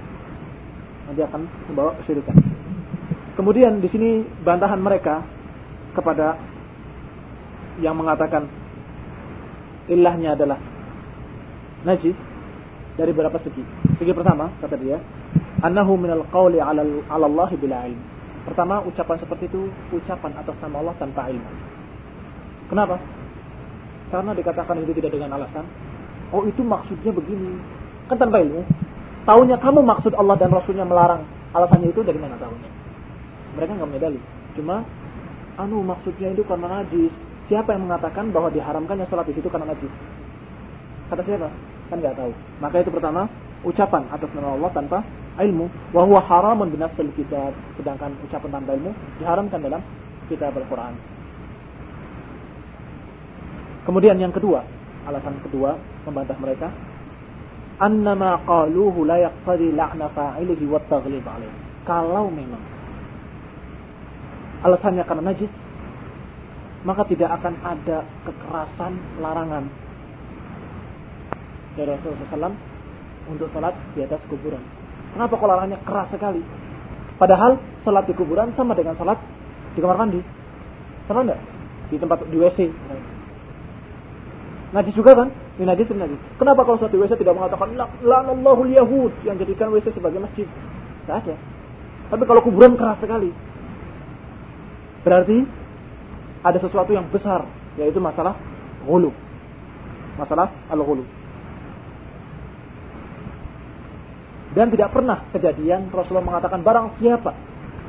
Nanti akan membawa kesyirikan. Kemudian di sini bantahan mereka kepada yang mengatakan ilahnya adalah najis dari beberapa segi. Segi pertama kata dia, annahu minal qawli 'ala Allah bila ilm. Pertama, ucapan seperti itu ucapan atas nama Allah tanpa ilmu. Kenapa? Karena dikatakan itu tidak dengan alasan. Oh itu maksudnya begini. Kan tanpa ilmu. Tahunya kamu maksud Allah dan Rasulnya melarang. Alasannya itu dari mana tahunya? Mereka nggak punya dalil. Cuma, anu maksudnya itu karena najis. Siapa yang mengatakan bahwa diharamkannya sholat di situ karena najis? Kata siapa? Kan nggak tahu. Maka itu pertama, ucapan atas nama Allah tanpa ilmu. Wahwa haramun binafsil kitab. Sedangkan ucapan tanpa ilmu diharamkan dalam kitab Al-Quran. Kemudian yang kedua, alasan kedua membantah mereka, annama qaluhu la yaqtadi la'na fa'ilihi wa taghlib alaih. Kalau memang alasannya karena najis, maka tidak akan ada kekerasan larangan dari Rasulullah SAW untuk sholat di atas kuburan. Kenapa kok larangannya keras sekali? Padahal sholat di kuburan sama dengan sholat di kamar mandi. Sama enggak? Di tempat di WC. Najis juga kan? Ini najis, ini najis. Kenapa kalau sholat di WC tidak mengatakan lanallahu yahud yang jadikan WC sebagai masjid? Tidak ada. Tapi kalau kuburan keras sekali. Berarti ada sesuatu yang besar yaitu masalah hulu masalah al-hulu dan tidak pernah kejadian Rasulullah mengatakan barang siapa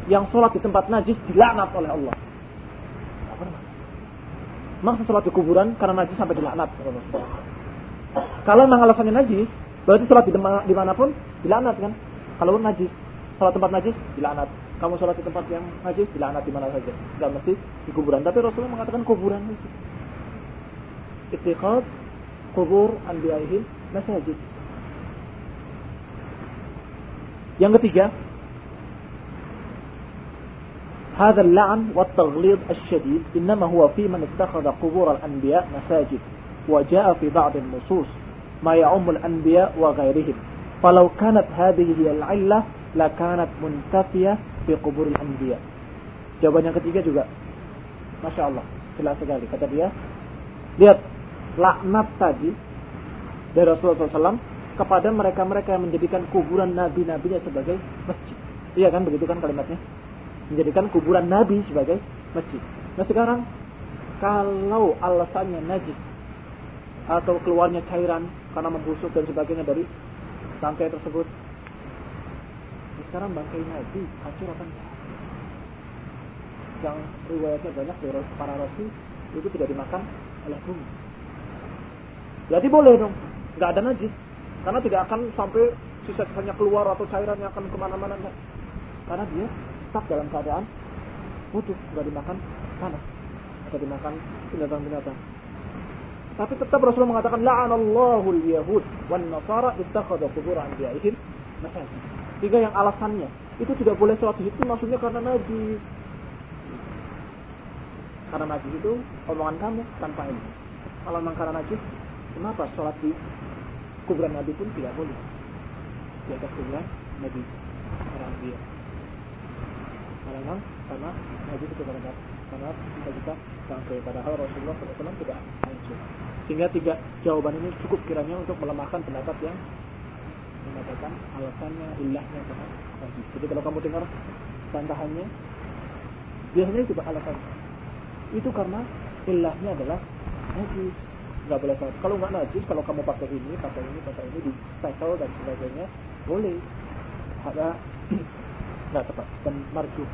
yang sholat di tempat najis dilaknat oleh Allah tidak pernah maksud sholat di kuburan karena najis sampai dilaknat kalau memang alasannya najis berarti sholat di di mana pun dilaknat kan kalau najis sholat tempat najis dilaknat kamu sholat di tempat yang najis, dilaknat di mana saja. Tidak mesti di kuburan. Tapi Rasulullah mengatakan kuburan itu. Ittiqad kubur anbiya'ihim masajid. Yang ketiga, هذا اللعن والتغليظ الشديد إنما هو في من اتخذ قبور الأنبياء مساجد وجاء في بعض النصوص ما يعم الأنبياء وغيرهم فلو كانت هذه هي العلة لكانت منتفية fi kuburil anbiya. Jawaban yang ketiga juga Masya Allah, jelas sekali. Kata dia, lihat, laknat tadi dari Rasulullah SAW kepada mereka-mereka yang menjadikan kuburan nabi-nabinya sebagai masjid. Iya kan, begitu kan kalimatnya? Menjadikan kuburan nabi sebagai masjid. Nah sekarang, kalau alasannya najis atau keluarnya cairan karena membusuk dan sebagainya dari tangkai tersebut sekarang bangkai Nabi hancur enggak? Yang riwayatnya banyak dari para rasul itu tidak dimakan oleh bumi. Berarti boleh dong, nggak ada najis, karena tidak akan sampai sisa-sisanya keluar atau cairannya akan ke mana-mana. Karena dia tetap dalam keadaan utuh, nggak dimakan tanah atau dimakan binatang-binatang. Tapi tetap Rasulullah mengatakan la'anallahu al-yahud wan nasara ittakhadhu qubur anbiya'ihim masajid. Sehingga yang alasannya itu tidak boleh sholat di situ maksudnya karena najis. Karena najis itu omongan kamu tanpa ini. Kalau memang karena najis, kenapa sholat di kuburan Nabi pun tidak boleh? Di atas kuburan Nabi orang dia. Karena karena najis itu karena karena kita kita sampai padahal Rasulullah SAW tidak hancur. Sehingga tiga jawaban ini cukup kiranya untuk melemahkan pendapat yang mengatakan alasannya ilahnya karena najis. Jadi kalau kamu dengar bantahannya, biasanya itu alasannya. Itu karena ilahnya adalah najis. Nggak boleh sholat. Kalau nggak najis, kalau kamu pakai ini, pakai ini, pakai ini, di dan sebagainya, boleh. Ada nggak tepat dan marjuh.